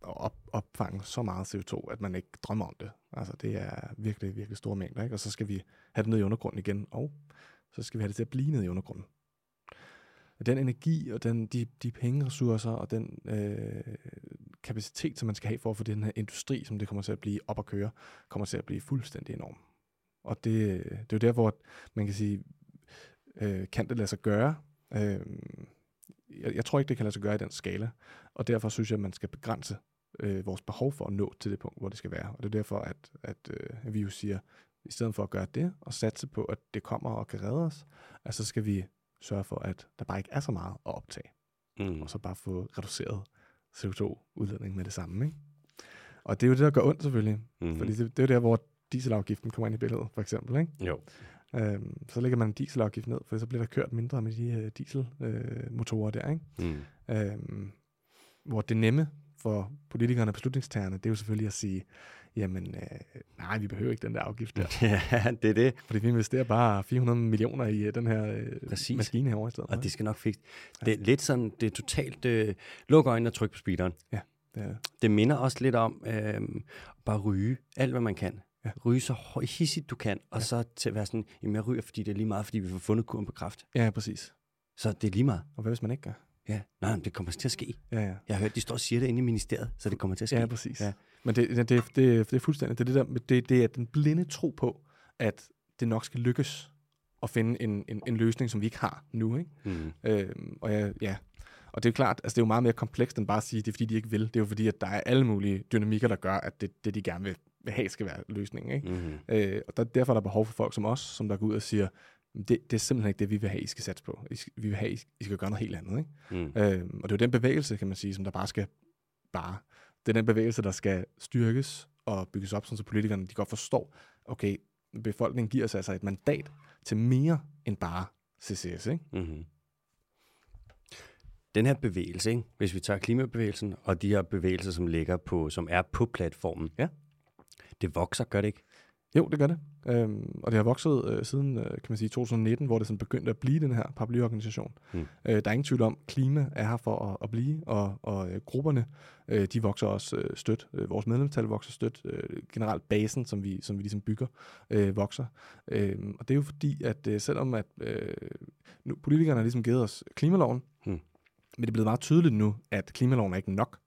og op, opfange så meget CO2, at man ikke drømmer om det. Altså det er virkelig, virkelig store mængder, ikke? og så skal vi have det ned i undergrunden igen, og så skal vi have det til at blive ned i undergrunden. Og den energi og den, de, de pengeressourcer og den øh, kapacitet, som man skal have for at få den her industri, som det kommer til at blive op at køre, kommer til at blive fuldstændig enorm. Og det, det er jo der, hvor man kan sige, øh, kan det lade sig gøre? Øh, jeg, jeg tror ikke, det kan lade sig gøre i den skala, og derfor synes jeg, at man skal begrænse øh, vores behov for at nå til det punkt, hvor det skal være. Og det er derfor, at, at øh, vi jo siger, i stedet for at gøre det, og satse på, at det kommer og kan redde os, at så skal vi sørge for, at der bare ikke er så meget at optage, Mm. og så bare få reduceret CO2-udledning med det samme. Ikke? Og det er jo det, der gør ondt selvfølgelig, Mm. mm. fordi det, det er jo der, hvor dieselafgiften kommer ind i billedet, for eksempel. Ikke? Jo. Øhm, så lægger man en dieselafgift ned, for så bliver der kørt mindre med de uh, dieselmotorer motorer der. Ikke? Mm. Øhm, hvor det nemme for politikerne og beslutningstagerne, det er jo selvfølgelig at sige, jamen, øh, nej, vi behøver ikke den der afgift der, ja, det er det. fordi vi investerer bare 400 millioner i øh, den her øh, Præcis. maskine herovre i stedet. Og det skal nok fikse. Det er lidt sådan, det er totalt, øh, luk øjnene og tryk på speederen. det er, Det minder også lidt om øh, bare ryge alt, hvad man kan. Ja. Ryge så hissigt du kan, og Ja. så til at være sådan, jamen jeg ryger, fordi det er lige meget, fordi vi får fundet kuren på kraft. ja, præcis. Så det er lige meget. Og hvad hvis man ikke gør? Ja, nej, men det kommer til at ske. Ja, ja. Jeg har hørt, de står og siger det inde i ministeriet, så det kommer til at ske. Ja, præcis. Ja. Men det, det, det, det, det er fuldstændig, det er, det, der, det, det er den blinde tro på, at det nok skal lykkes at finde en, en, en løsning, som vi ikke har nu. Ikke? Mm. Øhm, og ja, ja, og det er jo klart, altså det er jo meget mere komplekst end bare at sige, at det er fordi, de ikke vil. Det er jo fordi, at der er alle mulige dynamikker, der gør, at det, det de gerne vil, vil have, skal være løsningen. Ikke? Mm. Øh, og der, derfor er der behov for folk som os, som der går ud og siger, det, det er simpelthen ikke det, vi vil have, I skal satse på. I skal, vi vil have, I, I skal gøre noget helt andet. Ikke? Mm. Øhm, og det er jo den bevægelse, kan man sige, som der bare skal bare. Det er den bevægelse, der skal styrkes og bygges op, så politikerne de godt forstår, okay, befolkningen giver sig altså et mandat til mere end bare CCS. Ikke? Mm-hmm. Den her bevægelse, ikke? hvis vi tager klimabevægelsen og de her bevægelser, som ligger på, som er på platformen, Ja. det vokser, gør det ikke? Jo, det gør det. Øhm, og det har vokset øh, siden, øh, kan man sige, 2019, hvor det sådan begyndte at blive den her paraplyorganisation. Mm. Øh, der er ingen tvivl om, at klima er her for at, at blive, og, og øh, grupperne, øh, de vokser også øh, stødt. Øh, vores medlemstal vokser stødt. Øh, generelt basen, som vi, som vi ligesom bygger, øh, vokser. Øh, og det er jo fordi, at øh, selvom at øh, nu, politikerne har ligesom givet os klimaloven, mm. men det er blevet meget tydeligt nu, at klimaloven er ikke nok.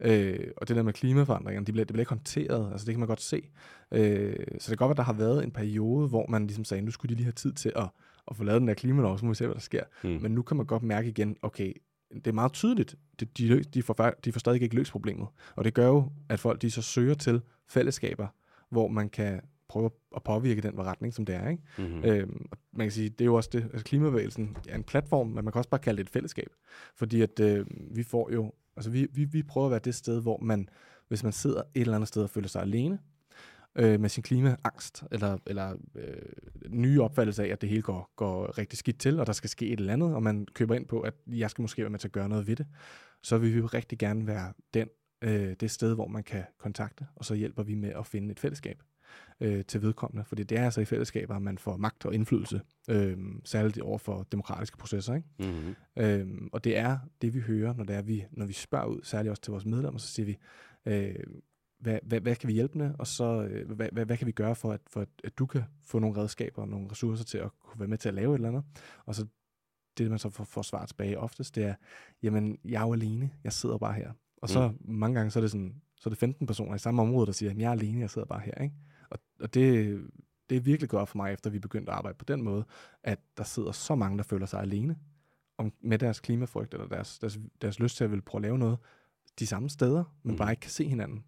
Øh, og det der med klimaforandringerne, de bliver, det bliver ikke håndteret, altså det kan man godt se. Øh, så det kan godt være, at der har været en periode, hvor man ligesom sagde, nu skulle de lige have tid til at, at få lavet den der klimalov, så må vi se, hvad der sker. Mm. Men nu kan man godt mærke igen, okay, det er meget tydeligt, de, de, de, får, de får stadig ikke løst problemet. Og det gør jo, at folk de så søger til fællesskaber, hvor man kan prøve at påvirke den retning, som det er. Ikke? Mm-hmm. Øhm, man kan sige, det er jo også det, altså klimabevægelsen er en platform, men man kan også bare kalde det et fællesskab. Fordi at øh, vi får jo Altså vi, vi, vi prøver at være det sted, hvor man, hvis man sidder et eller andet sted og føler sig alene, øh, med sin klimaangst, eller, eller øh, nye opfattelse af, at det hele går, går rigtig skidt til, og der skal ske et eller andet, og man køber ind på, at jeg skal måske være med til at gøre noget ved det, så vil vi rigtig gerne være den, øh, det sted, hvor man kan kontakte, og så hjælper vi med at finde et fællesskab øh, til vedkommende. Fordi det er altså i fællesskaber, man får magt og indflydelse, øh, særligt over for demokratiske processer. Ikke? Mm-hmm. Øh, og det er det, vi hører, når, det er, vi, når vi spørger ud, særligt også til vores medlemmer, så siger vi, øh, hvad, hvad, hvad kan vi hjælpe med, og så øh, hvad, hvad, hvad kan vi gøre for, at, for at, at du kan få nogle redskaber og nogle ressourcer til at kunne være med til at lave et eller andet. Og så det, man så får, får svar tilbage oftest, det er, jamen, jeg er jo alene, jeg sidder bare her. Og så mm. mange gange, så er det sådan, så er det 15 personer i samme område, der siger, at jeg er alene, jeg sidder bare her. Ikke? Og, og det, det er virkelig godt for mig, efter vi begyndte at arbejde på den måde, at der sidder så mange, der føler sig alene om, med deres klimafrygt, eller deres, deres, deres lyst til at ville prøve at lave noget de samme steder, men mm. bare ikke kan se hinanden.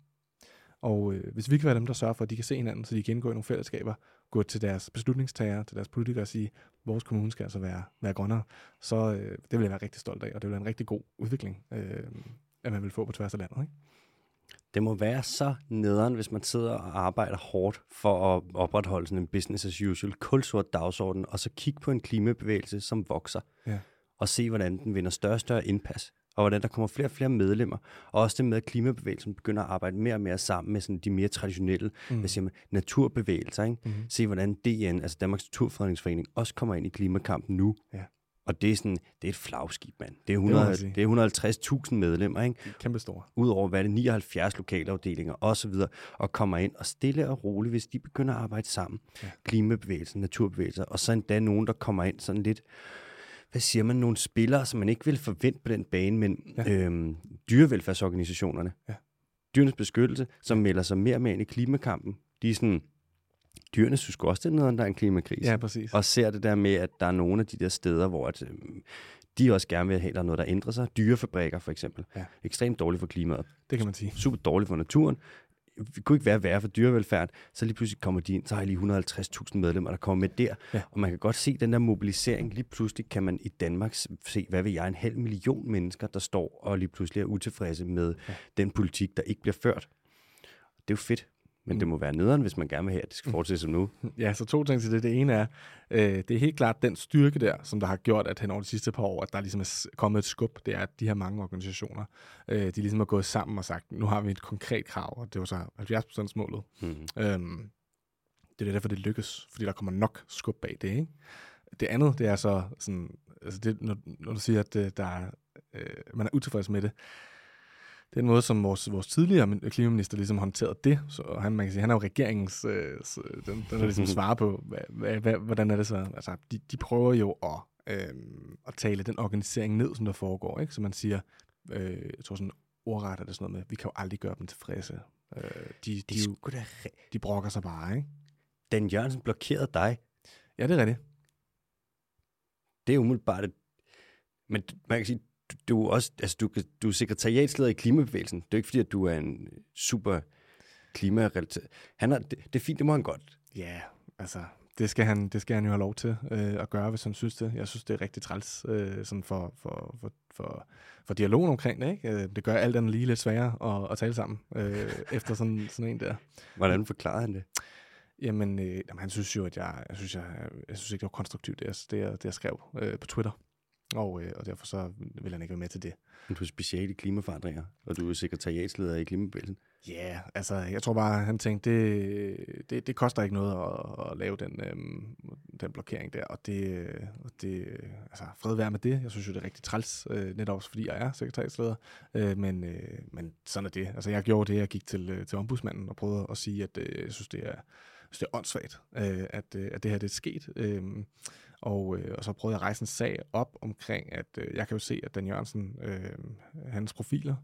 Og øh, hvis vi kan være dem, der sørger for, at de kan se hinanden, så de kan indgå i nogle fællesskaber, gå til deres beslutningstagere, til deres politikere og sige, vores kommune skal altså være, være grønnere, så øh, det vil jeg være rigtig stolt af, og det vil være en rigtig god udvikling, øh, at man vil få på tværs af landet. Ikke? Det må være så nederen, hvis man sidder og arbejder hårdt for at opretholde sådan en business as usual, kulsort dagsorden, og så kigge på en klimabevægelse, som vokser, ja. og se, hvordan den vinder større og større indpas, og hvordan der kommer flere og flere medlemmer, og også det med, at klimabevægelsen begynder at arbejde mere og mere sammen med sådan de mere traditionelle mm. hvad siger man, naturbevægelser. Ikke? Mm. Se, hvordan DN, altså Danmarks Naturfredningsforening, også kommer ind i klimakampen nu. Ja. Og det er, sådan, det er et flagskib, mand. Det er, det er 150.000 medlemmer, ikke? Kæmpe store. Udover, hvad det 79 lokalafdelinger osv., og kommer ind og stille og roligt, hvis de begynder at arbejde sammen. Ja. Klimabevægelsen, naturbevægelser, og så endda nogen, der kommer ind sådan lidt, hvad siger man, nogle spillere, som man ikke vil forvente på den bane, men ja. øhm, dyrevelfærdsorganisationerne, ja. dyrenes beskyttelse, som melder sig mere mere ind i klimakampen. De er sådan, dyrene synes også, det er noget, der er en klimakrise. Ja, præcis. Og ser det der med, at der er nogle af de der steder, hvor at, øh, de også gerne vil have, at der er noget, der ændrer sig. Dyrefabrikker for eksempel. Ja. Ekstremt dårligt for klimaet. Det kan man sige. Super dårligt for naturen. Det kunne ikke være værre for dyrevelfærd. Så lige pludselig kommer de ind, så har jeg lige 150.000 medlemmer, der kommer med der. Ja. Og man kan godt se den der mobilisering. Lige pludselig kan man i Danmark se, hvad vil jeg, en halv million mennesker, der står og lige pludselig er utilfredse med ja. den politik, der ikke bliver ført. Det er jo fedt. Men mm. det må være nederen, hvis man gerne vil have, at det skal mm. fortsætte som nu. Ja, så to ting til det. Det ene er, øh, det er helt klart den styrke der, som der har gjort, at hen over de sidste par år, at der ligesom er kommet et skub, det er, at de her mange organisationer, øh, de ligesom har gået sammen og sagt, nu har vi et konkret krav, og det var så 70 målet. Mm. Øhm, det er derfor, det lykkes, fordi der kommer nok skub bag det. Ikke? Det andet, det er så sådan, altså det, når, når du siger, at øh, der er, øh, man er utilfreds med det, den måde, som vores, vores tidligere klimaminister ligesom håndterede det, så han, man kan sige, han er jo regeringens, øh, den, den der ligesom svarer på, hvad, hvad, hvordan er det så? Altså, de, de prøver jo at, øh, at tale den organisering ned, som der foregår, ikke? Så man siger, øh, jeg tror sådan ordret er det sådan noget med, vi kan jo aldrig gøre dem tilfredse. Øh, de, de, de, de, de brokker sig bare, ikke? Dan Jørgensen blokerede dig. Ja, det er rigtigt. Det er umiddelbart et... Men man kan sige, du er også, altså du, du er sekretariatsleder i klimabevægelsen. Det er ikke fordi, at du er en super klimarelateret. Han er, det, det er fint, det må han godt. Ja, altså, det skal han, det skal han jo have lov til øh, at gøre, hvis han synes det. Jeg synes, det er rigtig træls øh, sådan for, for, for, for, for dialogen omkring det. Ikke? Øh, det gør alt andet lige lidt sværere at, at tale sammen øh, efter sådan, sådan en der. Hvordan forklarer han det? Jamen, øh, jamen, han synes jo, at jeg, jeg synes, jeg, jeg synes ikke, det var konstruktivt, det jeg, det jeg, det jeg skrev øh, på Twitter. Og, øh, og derfor så vil han ikke være med til det. Men du er special i klimaforandringer, og du er sekretariatsleder i klimabevægelsen. Ja, yeah, altså jeg tror bare, han tænkte, det, det, det koster ikke noget at, at lave den, øhm, den blokering der, og det, og det altså fred være med det. Jeg synes jo, det er rigtig træls, øh, netop også fordi jeg er sekretariatsleder, øh, men, øh, men sådan er det. Altså jeg gjorde det, jeg gik til, øh, til ombudsmanden og prøvede at sige, at øh, jeg synes, det er, synes, det er åndssvagt, øh, at, øh, at det her det er sket. Øh, og, øh, og så prøvede jeg at rejse en sag op omkring, at øh, jeg kan jo se, at Dan Jørgensen, øh, hans profiler,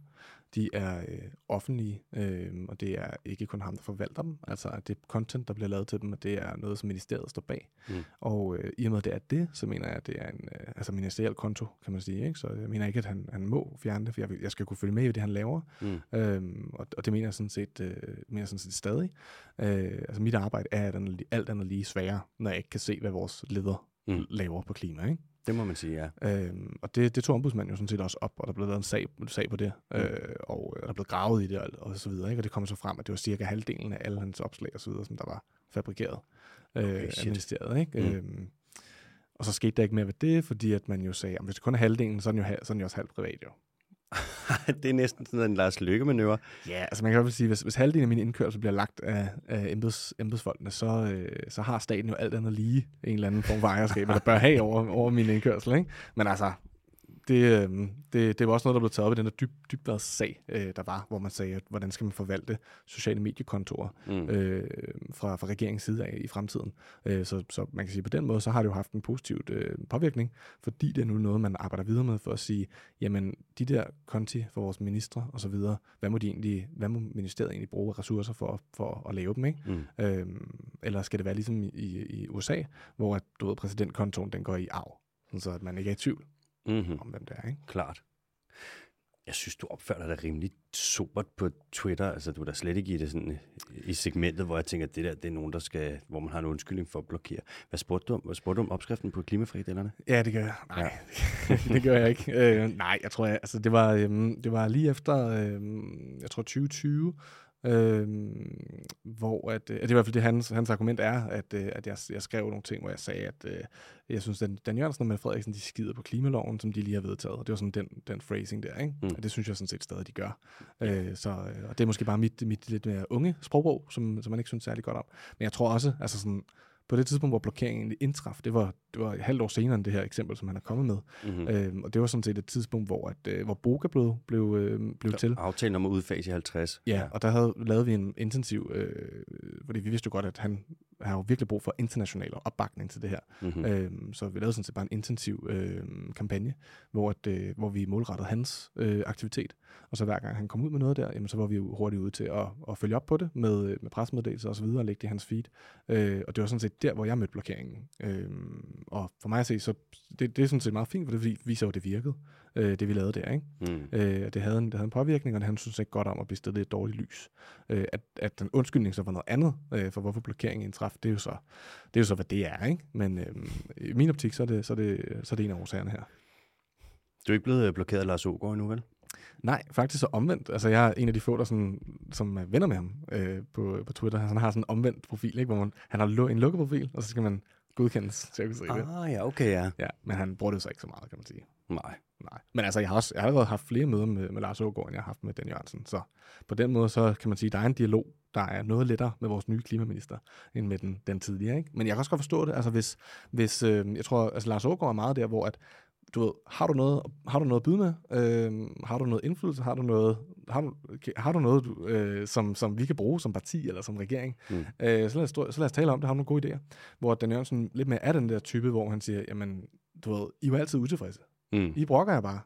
de er øh, offentlige, øh, og det er ikke kun ham, der forvalter dem. Altså, at det content, der bliver lavet til dem, og det er noget, som ministeriet står bag. Mm. Og øh, i og med, at det er det, så mener jeg, at det er en øh, altså ministeriel konto, kan man sige. Ikke? Så jeg mener ikke, at han, han må fjerne det, for jeg, jeg skal kunne følge med i det, han laver. Mm. Øhm, og, og det mener jeg sådan set, øh, mener jeg sådan set stadig. Øh, altså, mit arbejde er alt andet lige sværere, når jeg ikke kan se, hvad vores leder mm. laver på klima. Ikke? Det må man sige, ja. Øhm, og det, det tog ombudsmanden jo sådan set også op, og der blev lavet en sag, sag på det, mm. øh, og der blev gravet i det og, og så videre. Ikke? Og det kom så frem, at det var cirka halvdelen af alle hans opslag og så videre, som der var fabrikeret øh, okay, af ministeriet. Ikke? Mm. Øhm, og så skete der ikke mere ved det, fordi at man jo sagde, at hvis det kun er halvdelen, så er den jo, så er den jo også halvt privat jo. det er næsten sådan en Lars Lykke-manøvre. Ja, altså man kan i hvert fald sige, hvis, hvis halvdelen af min indkørsel bliver lagt af, af embeds, embedsfolkene, så, øh, så har staten jo alt andet lige en eller anden form for ejerskab, der bør have over, over min indkørsel. Ikke? Men altså, det, øh, det, det var også noget, der blev taget op i den der dyb, dybvadssag, øh, der var, hvor man sagde, at hvordan skal man forvalte sociale mediekontorer mm. øh, fra, fra regeringens side af i fremtiden. Øh, så, så man kan sige, på den måde, så har det jo haft en positiv øh, påvirkning, fordi det er nu noget, man arbejder videre med for at sige, jamen, de der konti for vores ministre og så videre, hvad må, de egentlig, hvad må ministeriet egentlig bruge ressourcer for, for at lave dem, ikke? Mm. Øh, eller skal det være ligesom i, i USA, hvor at, du ved, præsidentkontoen, den går i arv, så at man ikke er i tvivl mm-hmm. om, hvem det er. Ikke? Klart. Jeg synes, du opfører dig rimelig sobert på Twitter. Altså, du er da slet ikke i det sådan, i segmentet, hvor jeg tænker, at det der, det er nogen, der skal, hvor man har en undskyldning for at blokere. Hvad spurgte du om? Hvad spurgte du om opskriften på klimafridellerne? Ja, det gør jeg. Nej, ja. det gør jeg ikke. Øh, nej, jeg tror, jeg, altså, det var, øhm, det var lige efter, øhm, jeg tror 2020, Øh, hvor at, øh, det er i hvert fald det, hans, hans argument er, at, øh, at jeg, jeg skrev nogle ting, hvor jeg sagde, at øh, jeg synes, at Dan Jørgensen og Mette Frederiksen, de skider på klimaloven, som de lige har vedtaget. Og det var sådan den, den phrasing der, ikke? Mm. Og det synes jeg sådan set stadig, de gør. Øh, så, øh, og det er måske bare mit, mit lidt mere unge sprogbrug, som, som man ikke synes særlig godt om. Men jeg tror også, altså sådan, på det tidspunkt, hvor blokeringen egentlig indtraf, det var, det var et halvt år senere end det her eksempel, som han er kommet med. Mm-hmm. Øhm, og det var sådan set et tidspunkt, hvor, at, øh, hvor Boga blev, blev, øh, blev der, til. Aftalen om at udfase i 50. Ja, ja, og der havde lavet vi en intensiv, øh, fordi vi vidste jo godt, at han har jo virkelig brug for international opbakning til det her. Mm-hmm. Øhm, så vi lavede sådan set bare en intensiv øh, kampagne, hvor, at, øh, hvor vi målrettede hans øh, aktivitet. Og så hver gang han kom ud med noget der, jamen, så var vi jo hurtigt ude til at, at følge op på det med, øh, med presmeddelelser og så videre og lægge det i hans feed. Øh, og det var sådan set der, hvor jeg mødte blokeringen. Øh, og for mig at se, så det, det er sådan set meget fint, for det viser jo, at det virkede, øh, det vi lavede der. Ikke? Mm. Øh, det, havde en, det havde en påvirkning, og det han synes ikke godt om at blive stillet et dårligt lys. Øh, at, at den undskyldning så var noget andet øh, for, hvorfor blokeringen indtraf, det er jo så, det er jo så hvad det er. Ikke? Men øh, i min optik, så er, det, så, er det, så er det en af årsagerne her. Du er ikke blevet øh, blokeret af Lars Ågaard endnu, vel? Nej, faktisk så omvendt. Altså, jeg er en af de få, der sådan, som er venner med ham øh, på, på Twitter. Han har sådan en omvendt profil, ikke? hvor man, han har en lukket profil, og så skal man godkendes til at kunne se det. Ah, ja, okay, ja. ja. Men han bruger det så ikke så meget, kan man sige. Nej. Nej. Men altså, jeg har, også, jeg har allerede haft flere møder med, med Lars Ågaard, end jeg har haft med Dan Jørgensen. Så på den måde, så kan man sige, at der er en dialog, der er noget lettere med vores nye klimaminister, end med den, den tidligere. Ikke? Men jeg kan også godt forstå det. Altså, hvis, hvis øh, jeg tror, altså Lars Ågaard er meget der, hvor at, du ved, har du noget, har du noget at byde med? Øh, har du noget indflydelse? Har du noget, har du, har du noget du, øh, som, som vi kan bruge som parti eller som regering? Mm. Øh, så, lad os, så lad os tale om det. Har du nogle gode idéer? Hvor Dan Jørgensen lidt mere er den der type, hvor han siger, jamen, du ved, I jo altid utilfredse. Mm. I brokker jeg bare.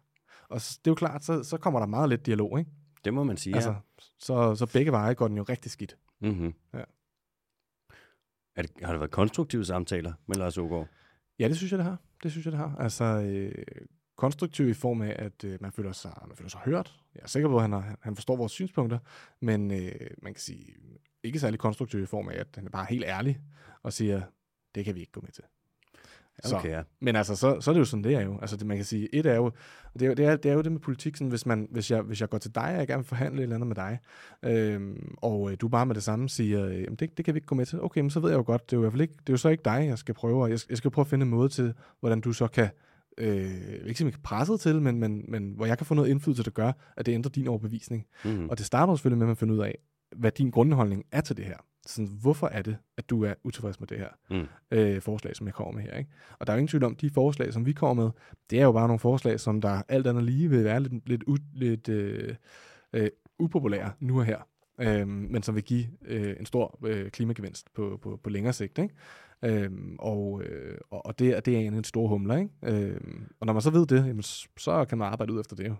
Og det er jo klart, så, så kommer der meget lidt dialog, ikke? Det må man sige, altså, ja. så, så begge veje går den jo rigtig skidt. Mm-hmm. Ja. Er det, har det været konstruktive samtaler med Lars Ågaard? Ja, det synes jeg, det har. Det synes jeg, det har. Altså, øh, konstruktiv i form af, at øh, man, føler sig, man føler sig hørt. Jeg er sikker på, at han, har, han forstår vores synspunkter, men øh, man kan sige, ikke særlig konstruktiv i form af, at han er bare helt ærlig og siger, det kan vi ikke gå med til. Okay, ja. Men altså, så, så er det jo sådan, det er jo. Altså, det, man kan sige, et er jo, det er, det er, det er jo det med politik, sådan, hvis, man, hvis, jeg, hvis jeg går til dig, og jeg gerne vil forhandle et eller andet med dig, øhm, og øh, du bare med det samme siger, øh, det, det kan vi ikke gå med til. Okay, men så ved jeg jo godt, det er jo i hvert fald ikke, det er jo så ikke dig, jeg skal prøve, jeg, jeg skal prøve at finde en måde til, hvordan du så kan øh, ikke simpelthen presset til, men, men, men hvor jeg kan få noget indflydelse, der gør, at det ændrer din overbevisning. Mm. Og det starter selvfølgelig med, at man finder ud af, hvad din grundholdning er til det her. Sådan, hvorfor er det, at du er utilfreds med det her Mm. øh, forslag, som jeg kommer med her? Ikke? Og der er jo ingen tvivl om, de forslag, som vi kommer med, det er jo bare nogle forslag, som der alt andet lige vil være lidt, lidt, u, lidt øh, øh, upopulære nu og her, øh, men som vil give øh, en stor øh, klimagevinst på, på, på længere sigt. Ikke? Øhm, og, øh, og det, er- det er en, stor humler. Ikke? Øhm, og når man så ved det, jamen, så kan man arbejde ud efter det jo.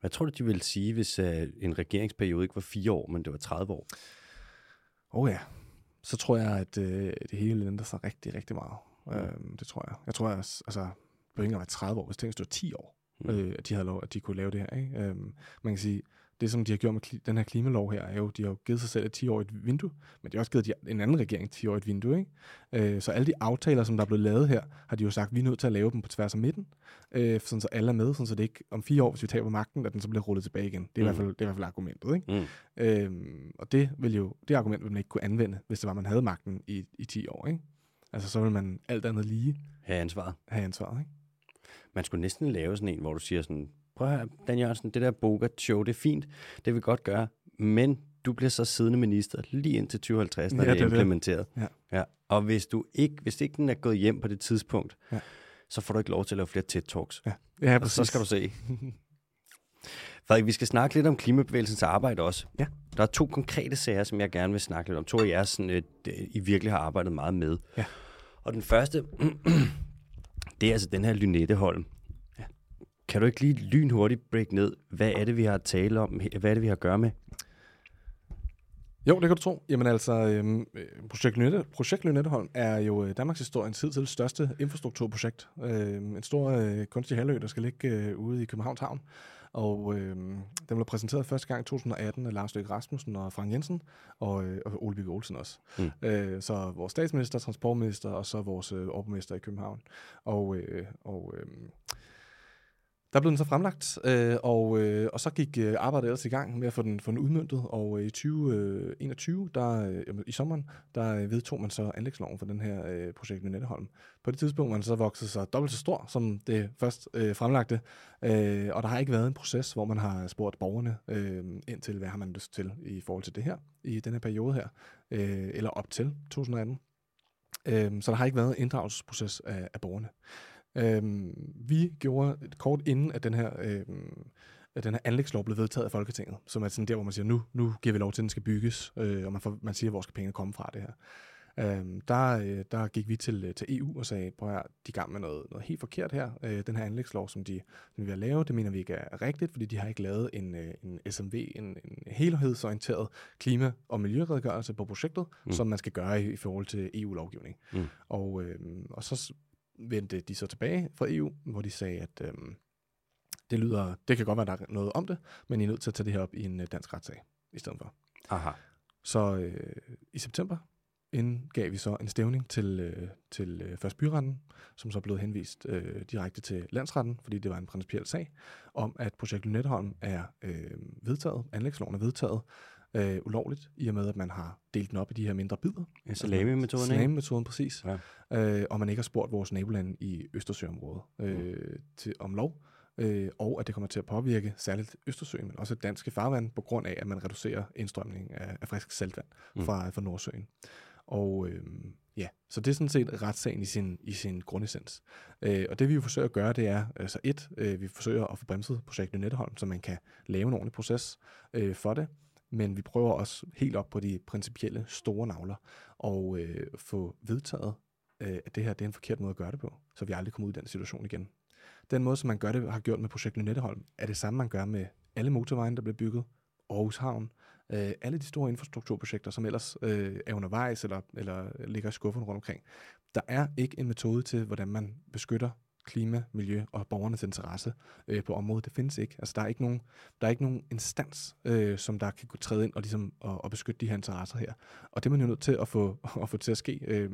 Hvad tror du, de ville sige, hvis uh, en regeringsperiode ikke var fire år, men det var 30 år? Oh ja, så tror jeg, at øh, det hele ændrer sig rigtig, rigtig meget. Mm. Øhm, det tror jeg. Jeg tror, at altså, det behøver ikke engang være 30 år, hvis det var 10 år, Mm. øh, at de havde lov, at de kunne lave det her. Ikke? Øhm, man kan sige, det som de har gjort med den her klimalov her, er jo, de har jo givet sig selv et 10-årigt vindue, men de har også givet de, en anden regering et 10-årigt vindue. Ikke? Øh, så alle de aftaler, som der er blevet lavet her, har de jo sagt, at vi er nødt til at lave dem på tværs af midten, øh, sådan så alle er med, sådan så det ikke om fire år, hvis vi taber magten, at den så bliver rullet tilbage igen. Det er, mm. i, hvert Mm. fald, det er i hvert fald argumentet. Ikke? Mm. Øhm, og det vil jo, det argument vil man ikke kunne anvende, hvis det var, man havde magten i, i 10 år. Ikke? Altså, så vil man alt andet lige Have ansvaret. have ansvaret. Ikke? Man skulle næsten lave sådan en, hvor du siger sådan, prøv at høre, Dan Jørgensen, det der Boga-show, det er fint, det vil vi godt gøre, men du bliver så siddende minister lige indtil 2050, når Ja, det er er det. implementeret. Ja. Ja. Og hvis du ikke, hvis ikke den er gået hjem på det tidspunkt, Ja. så får du ikke lov til at lave flere TED-talks. Ja, ja Og så skal du se. Frederik, vi skal snakke lidt om klimabevægelsens arbejde også. Ja. Der er to konkrete sager, som jeg gerne vil snakke lidt om. To af jer, sådan, øh, I virkelig har arbejdet meget med. Ja. Og den første, det er altså den her Lynetteholm. Kan du ikke lige lynhurtigt break ned? Hvad er det, vi har tale om? Hvad er det, vi har at gøre med? Jo, det kan du tro. Jamen altså, øhm, øh, projekt, Lynette, projekt Lynetteholm er jo øh, Danmarks historiens hidtil største infrastrukturprojekt. Øhm, en stor øh, kunstig halvø, der skal ligge øh, ude i Københavns Havn. Og øh, den blev præsenteret første gang i 2018 af Lars Løkke Rasmussen og Frank Jensen, og, øh, og Ole Bygge Olsen også. Mm. Øh, så vores statsminister, transportminister, og så vores øh, overborgmester i København. Og, øh, og øh, der blev den så fremlagt, øh, og, øh, og så gik øh, arbejdet ellers i gang med at få den, få den udmyndtet, og øh, i 2021, øh, der, øh, i sommeren, der øh, vedtog man så anlægsloven for den her øh, projekt Lynetteholm. På det tidspunkt var den så vokset sig dobbelt så stor, som det først øh, fremlagte, øh, og der har ikke været en proces, hvor man har spurgt borgerne øh, ind til, hvad har man lyst til i forhold til det her, i den her periode her, øh, eller op til 2018. Øh, så der har ikke været en inddragelsesproces af, af borgerne. Øhm, vi gjorde et kort inden, at den her, øhm, at den her anlægslov blev vedtaget af Folketinget, som er sådan der, hvor man siger, nu, nu giver vi lov til, at den skal bygges, øh, og man, får, man siger, hvor skal pengene komme fra det her. Øhm, der, øh, der gik vi til, til EU og sagde, prøv at de er gang med noget, noget helt forkert her. Øh, den her anlægslov, som de, som de vil lave, det mener vi ikke er rigtigt, fordi de har ikke lavet en, øh, en SMV, en, en helhedsorienteret klima- og miljøredegørelse på projektet, Mm. som man skal gøre i, i forhold til EU-lovgivning. Mm. Og, øh, og så vendte de så tilbage fra EU, hvor de sagde, at øh, det lyder, det kan godt være, der er noget om det, men I er nødt til at tage det her op i en øh, dansk retssag i stedet for. Aha. Så øh, i september indgav vi så en stævning til, øh, til øh, først byretten, som så blev henvist øh, direkte til landsretten, fordi det var en principiel sag, om at projekt Lynetteholm er øh, vedtaget, anlægsloven er vedtaget, øh, ulovligt, i og med at man har delt den op i de her mindre bidder. Ja, salami-metoden, ikke? Salami-metoden, præcis. Ja. Øh, og man ikke har spurgt vores nabolande i Østersøområdet øh, til, om lov, øh, og at det kommer til at påvirke særligt Østersøen, men også danske farvand, på grund af, at man reducerer indstrømningen af, af frisk saltvand Mm. fra, fra Nordsøen. Og øh, ja, så det er sådan set retssagen i sin, i sin grundessens. Øh, og det vi jo forsøger at gøre, det er, altså et, øh, vi forsøger at få bremset projektet Netteholm, så man kan lave en ordentlig proces øh, for det, men vi prøver også helt op på de principielle store navler og øh, få vedtaget, øh, at det her det er en forkert måde at gøre det på, så vi aldrig kommer ud i den situation igen. Den måde, som man gør det, har gjort med projekt Lynetteholm, er det samme, man gør med alle motorvejene, der bliver bygget, Aarhus Havn, øh, alle de store infrastrukturprojekter, som ellers øh, er undervejs eller, eller ligger i skuffen rundt omkring. Der er ikke en metode til, hvordan man beskytter klima, miljø og borgernes interesse øh, på området. Det findes ikke. Altså, der er ikke nogen, der er ikke nogen instans, øh, som der kan gå træde ind og, ligesom, og, og beskytte de her interesser her. Og det er man jo nødt til at få, at få til at ske. Øh,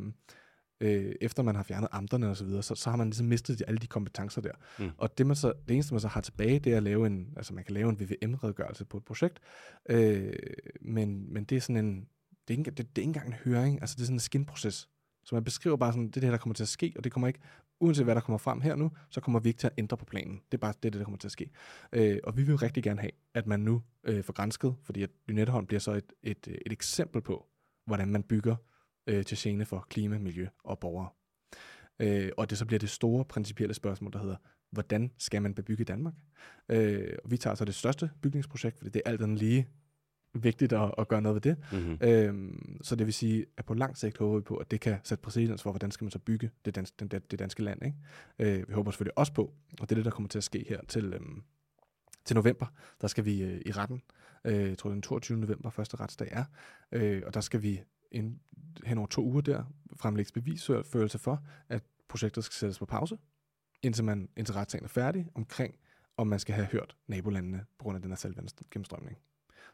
øh, efter man har fjernet amterne og så videre, så, så har man ligesom mistet de, alle de kompetencer der. Mm. Mm. Og det, man så, det eneste, man så har tilbage, det er at lave en, altså man kan lave en VVM-redegørelse på et projekt, øh, men, men det er sådan en, det er, ikke, det, det er ikke engang en høring, altså det er sådan en skinproces. Så man beskriver bare sådan, det er det her, der kommer til at ske, og det kommer ikke, uanset hvad der kommer frem her nu, så kommer vi ikke til at ændre på planen. Det er bare det, det der kommer til at ske. Øh, og vi vil rigtig gerne have, at man nu øh, får grænsket, fordi at Lynetteholm bliver så et, et, øh, et eksempel på, hvordan man bygger øh, til scene for klima, miljø og borgere. Øh, og det så bliver det store principielle spørgsmål, der hedder, hvordan skal man bebygge Danmark? Øh, og vi tager så det største bygningsprojekt, fordi det er alt andet lige vigtigt at, at gøre noget ved det. Mm-hmm. Øhm, så det vil sige, at på lang sigt håber vi på, at det kan sætte præcedens for, hvordan skal man så bygge det, danske, den, det danske land. Ikke? Øh, vi håber selvfølgelig også på, og det er det, der kommer til at ske her til, øhm, til november, der skal vi øh, i retten. Øh, jeg tror, den 22. november første retsdag er. Øh, og der skal vi en, hen over to uger der fremlægge bevisførelse for, at projektet skal sættes på pause, indtil, man, indtil retssagen er færdig omkring, om man skal have hørt nabolandene på grund af den her saltvandsgennemstrømning.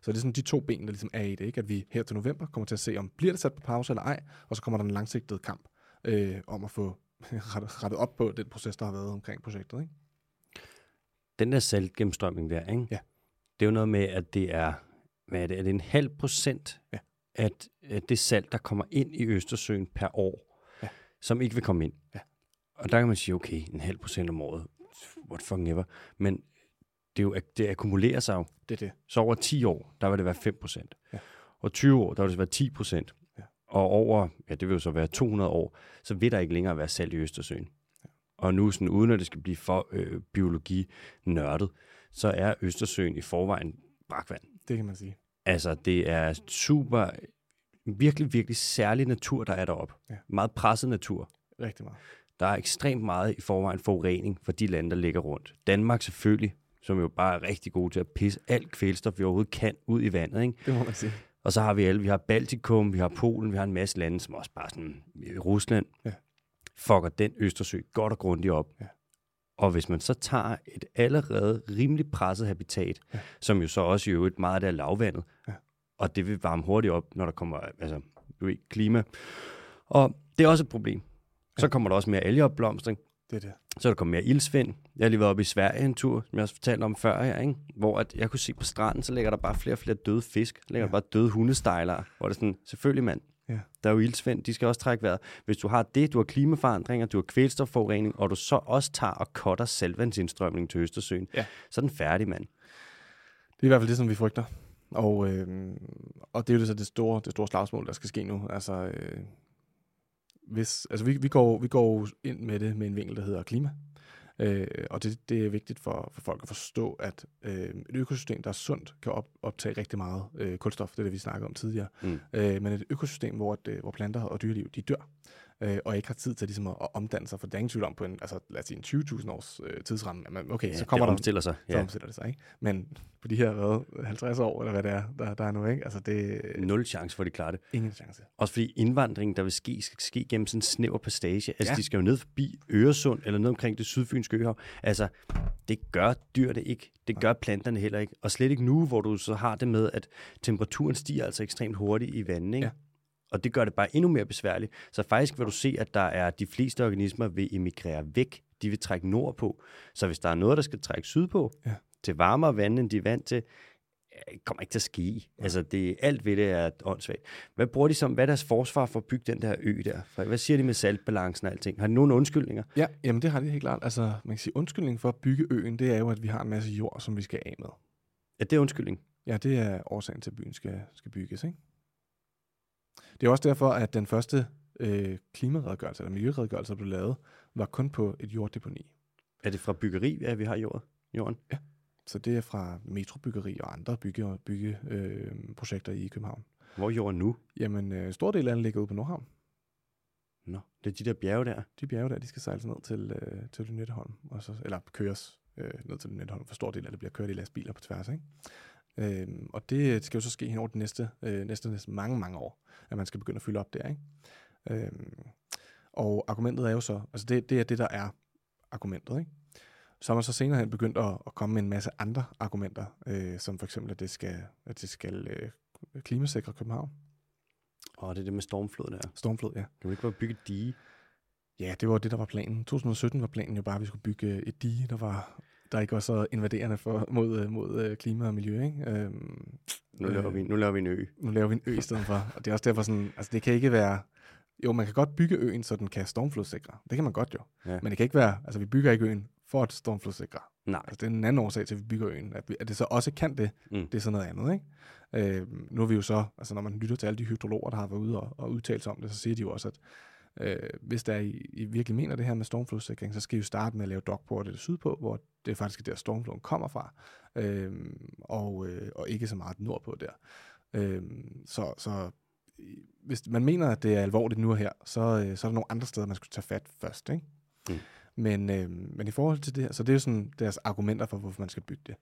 Så det er sådan de to ben, der ligesom er i det, ikke? at vi her til november kommer til at se, om bliver det sat på pause eller ej, og så kommer der en langsigtet kamp øh, om at få rettet, rettet op på den proces, der har været omkring projektet. Ikke? Den der saltgennemstrømning der, ikke? Ja. det er jo noget med, at det er, hvad er det, er det en halv procent Ja. at, at det salt, der kommer ind i Østersøen per år, Ja. som ikke vil komme ind. Ja. Og der kan man sige, okay, en halv procent om året, what fucking ever. Men det, er jo, det akkumulerer sig jo. Det er det. Så over 10 år, der vil det være 5 procent. Ja. Og 20 år, der vil det være 10 procent. Ja. Og over, ja, det vil jo så være 200 år, så vil der ikke længere være salt i Østersøen. Og nu, sådan, uden at det skal blive for øh, biologi-nørdet, så er Østersøen i forvejen brakvand. Det kan man sige. Altså, det er super, virkelig, virkelig særlig natur, der er deroppe. Ja. Meget presset natur. Rigtig meget. Der er ekstremt meget i forvejen forurening for de lande, der ligger rundt. Danmark selvfølgelig, som jo bare er rigtig god til at pisse alt kvælstof, vi overhovedet kan, ud i vandet. Ikke? Det må man sige. Og så har vi alle, vi har Baltikum, vi har Polen, vi har en masse lande, som også bare sådan, øh, Rusland, Ja. fucker den Østersø godt og grundigt op. Ja. Og hvis man så tager et allerede rimelig presset habitat, Ja. som jo så også i øvrigt meget af det lavvandet, Ja. og det vil varme hurtigt op, når der kommer altså, du ved, klima. Og det er også et problem. Så kommer der også mere algeopblomstring, Det er det. så er der kommet mere ildsvind. Jeg har lige været oppe i Sverige en tur, som jeg også fortalte om før her, ikke? hvor at jeg kunne se på stranden, så ligger der bare flere og flere døde fisk. Der ligger Ja. ja. bare døde hundestejlere, hvor det er sådan, selvfølgelig mand, Ja. der er jo ildsvind, de skal også trække vejret. Hvis du har det, du har klimaforandringer, du har kvælstofforurening, og du så også tager og cutter salvandsindstrømning til Østersøen, Ja. så er den færdig, mand. Det er i hvert fald det, som vi frygter. Og, øh, og det er jo så det store, det store slagsmål, der skal ske nu. Altså, øh, hvis, altså vi, vi, går, vi går ind med det med en vinkel, der hedder klima. Øh, og det, det er vigtigt for, for folk at forstå, at øh, et økosystem, der er sundt, kan op, optage rigtig meget øh, kulstof. Det er det, vi snakkede om tidligere. Mm. Øh, men et økosystem, hvor, at, øh, hvor planter og dyreliv, de dør, øh, og ikke har tid til ligesom, at, at omdanne sig, for der er ingen tvivl om på en, altså, lad os sige, en 20.000 års øh, tidsramme. Jamen, okay, Ja, så kommer det der omstiller sig. så Ja. omstiller det sig, ikke? Men på de her hvad, 50 år, eller hvad det er, der, der er nu, ikke? Altså, det er Nul chance for, at de klarer det. ingen chance. Også fordi indvandringen, der vil ske, skal ske gennem sådan en snæver passage. Altså, Ja. de skal jo ned forbi Øresund, eller ned omkring det sydfynske øhav. Altså, det gør dyrene ikke. Det gør planterne heller ikke. Og slet ikke nu, hvor du så har det med, at temperaturen stiger altså ekstremt hurtigt i vandet, ikke? Ja. Og det gør det bare endnu mere besværligt. Så faktisk vil du se, at der er de fleste organismer vil emigrere væk. De vil trække nordpå. Så hvis der er noget, der skal trække sydpå, Ja. til varmere vand, end de er vant til, kommer ikke til at ske. Altså, det, alt ved det er åndssvagt. Hvad bruger de som, hvad er deres forsvar for at bygge den der ø der? For Hvad siger de med saltbalancen og alting? Har de nogen undskyldninger? Ja, jamen det har det helt klart. Altså, man kan sige, undskyldningen for at bygge øen, det er jo, at vi har en masse jord, som vi skal af med. Ja, det er undskyldning. Ja, det er årsagen til, at byen skal, skal bygges, ikke? Det er også derfor, at den første øh, klimaredegørelse, eller miljøredegørelse, der blev lavet, var kun på et jorddeponi. Er det fra byggeri, at vi har jord, jorden? Så det er fra metrobyggeri og andre bygge, bygge øh, projekter i København. Hvor er jorden nu? Jamen, øh, stor del af den ligger ude på Nordhavn. Nå, det er de der bjerge der. De bjerge der, de skal sejles ned til, øh, til Lynetteholm, og så, eller køres øh, ned til Lynetteholm. For stor del af det bliver kørt i lastbiler på tværs, ikke? Øhm, og det skal jo så ske hen over de næste, øh, næste, næste mange, mange år, at man skal begynde at fylde op der, ikke? Øhm, og argumentet er jo så, altså det, det er det, der er argumentet, ikke? Så har man så senere hen begyndt at, at komme med en masse andre argumenter, øh, som for eksempel, at det skal, at det skal øh, klimasikre København. Åh, det er det med stormflod der. Stormflod, ja. Kan vi ikke bare bygge dige? Ja, det var det, der var planen. 2017 var planen jo bare, at vi skulle bygge et dige, der var der ikke var så invaderende for, mod, øh, mod øh, klima og miljø. Ikke? Øhm, Nu laver, vi, nu laver vi en ø. nu laver vi en ø i stedet for. Og det er også derfor sådan, altså det kan ikke være, Jo, man kan godt bygge øen, så den kan stormflodssikre. Det kan man godt jo. Ja. Men det kan ikke være, altså vi bygger ikke øen for at stormflodssikre. Nej. Altså, det er en anden årsag til, at vi bygger øen. At, vi, at det så også kan det, mm. det er sådan noget andet, ikke? Øh, nu er vi jo så, altså når man lytter til alle de hydrologer, der har været ude og, og udtalt sig om det, så siger de jo også, at øh, hvis der I, I virkelig mener det her med stormflodssikring, så skal I jo starte med at lave dogportet sydpå, hvor det er faktisk der, stormfloden kommer fra, øh, og, øh, og ikke så meget nordpå der. Øh, så, så hvis man mener, at det er alvorligt nu og her, så, øh, så er der nogle andre steder, man skulle tage fat først, ikke? Mm. Men, øh, men i forhold til det her, så det er jo sådan deres argumenter for, hvorfor man skal bygge det.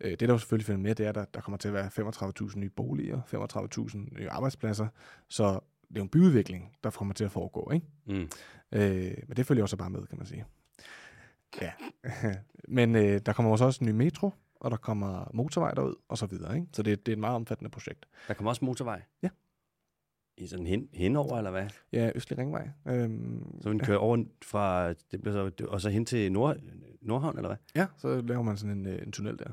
Øh, det, der jo selvfølgelig følger med, det er, at der, der kommer til at være 35.000 nye boliger, 35.000 nye arbejdspladser, så det er jo en byudvikling, der kommer til at foregå, ikke? Mm. Øh, men det følger også bare med, kan man sige. Ja. men øh, der kommer også en ny metro, og der kommer motorvej derud, og så videre, ikke? Så det, det er et meget omfattende projekt. Der kommer også motorvej. Ja. I sådan hen, henover, eller hvad? Ja, Østlig Ringvej. Øhm, Så vi kører over fra, det bliver så, og så hen til Nord, Nordhavn, eller hvad? ja, så laver man sådan en, øh, en tunnel der.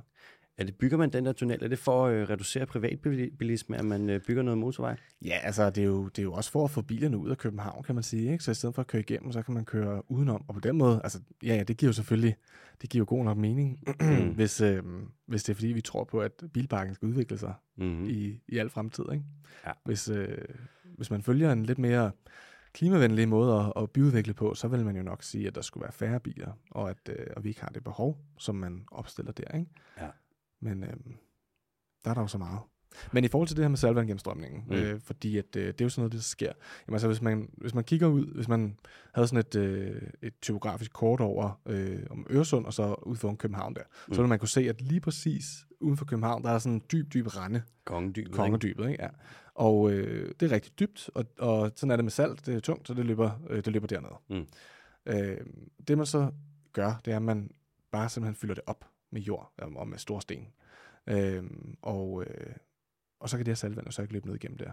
Er det, bygger man den der tunnel? Er det for at øh, reducere privatbilisme, at man øh, bygger noget motorvej? Ja, altså det er, jo, det er jo også for at få bilerne ud af København, kan man sige. Ikke? Så i stedet for at køre igennem, så kan man køre udenom. Og på den måde, altså ja, ja det giver jo selvfølgelig det giver jo god nok mening, hvis, øh, hvis det er fordi, vi tror på, at bilparken skal udvikle sig Mm-hmm. i, i al fremtid. Ikke? Ja. Hvis, øh, hvis man følger en lidt mere klimavenlig måde at, at byudvikle på, så vil man jo nok sige, at der skulle være færre biler, og at øh, og vi ikke har det behov, som man opstiller der. Ikke? Ja. Men øh, der er der jo så meget. Men i forhold til det her med saltvandgennemstrømningen, Mm. øh, fordi at, øh, det er jo sådan noget, der sker. Jamen altså, hvis man, hvis man kigger ud, hvis man havde sådan et, øh, et topografisk kort over øh, om Øresund, og så ud foran København der, mm. Så vil man kunne se, at lige præcis uden for København, der er sådan en dyb, dyb rende, Kongedybet, ikke? kongedybet, ikke? Ja. Og øh, det er rigtig dybt, og, og sådan er det med salt, det er tungt, så det løber, øh, det løber dernede. Mm. Øh, det man så gør, det er, at man bare simpelthen fylder det op med jord og med store sten. Øh, og, øh, og så kan det her saltvand så ikke løbe ned igennem der.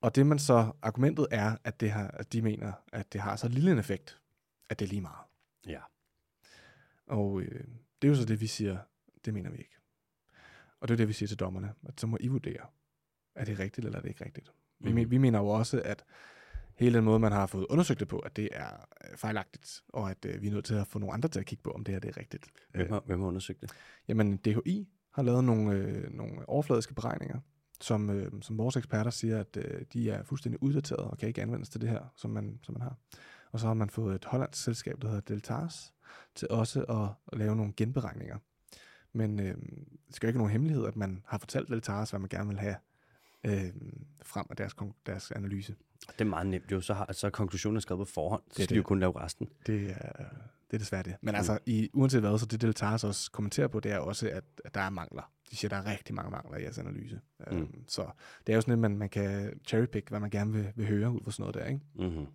Og det man så, argumentet er, at, det har, at de mener, at det har så lille en effekt, at det er lige meget. Ja. Og øh, det er jo så det, vi siger, det mener vi ikke. Og det er det, vi siger til dommerne, at så må I vurdere, er det rigtigt eller er det ikke rigtigt. Vi, Mhm. men, vi mener jo også, at hele den måde, man har fået undersøgt det på, at det er øh, fejlagtigt, og at øh, vi er nødt til at få nogle andre til at kigge på, om det her det er rigtigt. Hvem Øh, har, hvem har undersøgt det? Jamen, DHI har lavet nogle, øh, nogle overfladiske beregninger, som, øh, som vores eksperter siger, at øh, de er fuldstændig uddateret og kan ikke anvendes til det her, som man, som man har. Og så har man fået et hollandsk selskab, der hedder Deltars, til også at, at lave nogle genberegninger. Men øh, det skal jo ikke være nogen hemmelighed, at man har fortalt Deltars, hvad man gerne vil have øh, frem af deres, deres analyse. Det er meget nemt jo. Så, har, så er konklusionen skrevet på forhånd. Så er skal de jo det. kun lave resten. Det er, det er desværre det. Men altså, i, uanset hvad, så det Deltars også kommenterer på, det er også, at, at der er mangler. De siger, at der er rigtig mange mangler i jeres analyse. Mm. Mm. Um, så det er jo sådan, at man, man kan cherrypick, hvad man gerne vil, vil høre ud fra sådan noget der, ikke? Mm-hmm.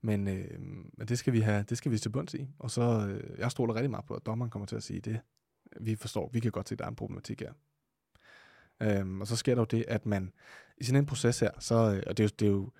Men, øh, men det skal vi have, det skal vi til bunds i. Og så, øh, jeg stoler rigtig meget på, at dommeren kommer til at sige det. Vi forstår, vi kan godt se, at der er en problematik her. Øhm, og så sker der jo det, at man i sådan en proces her, så, øh, og det er jo, det er jo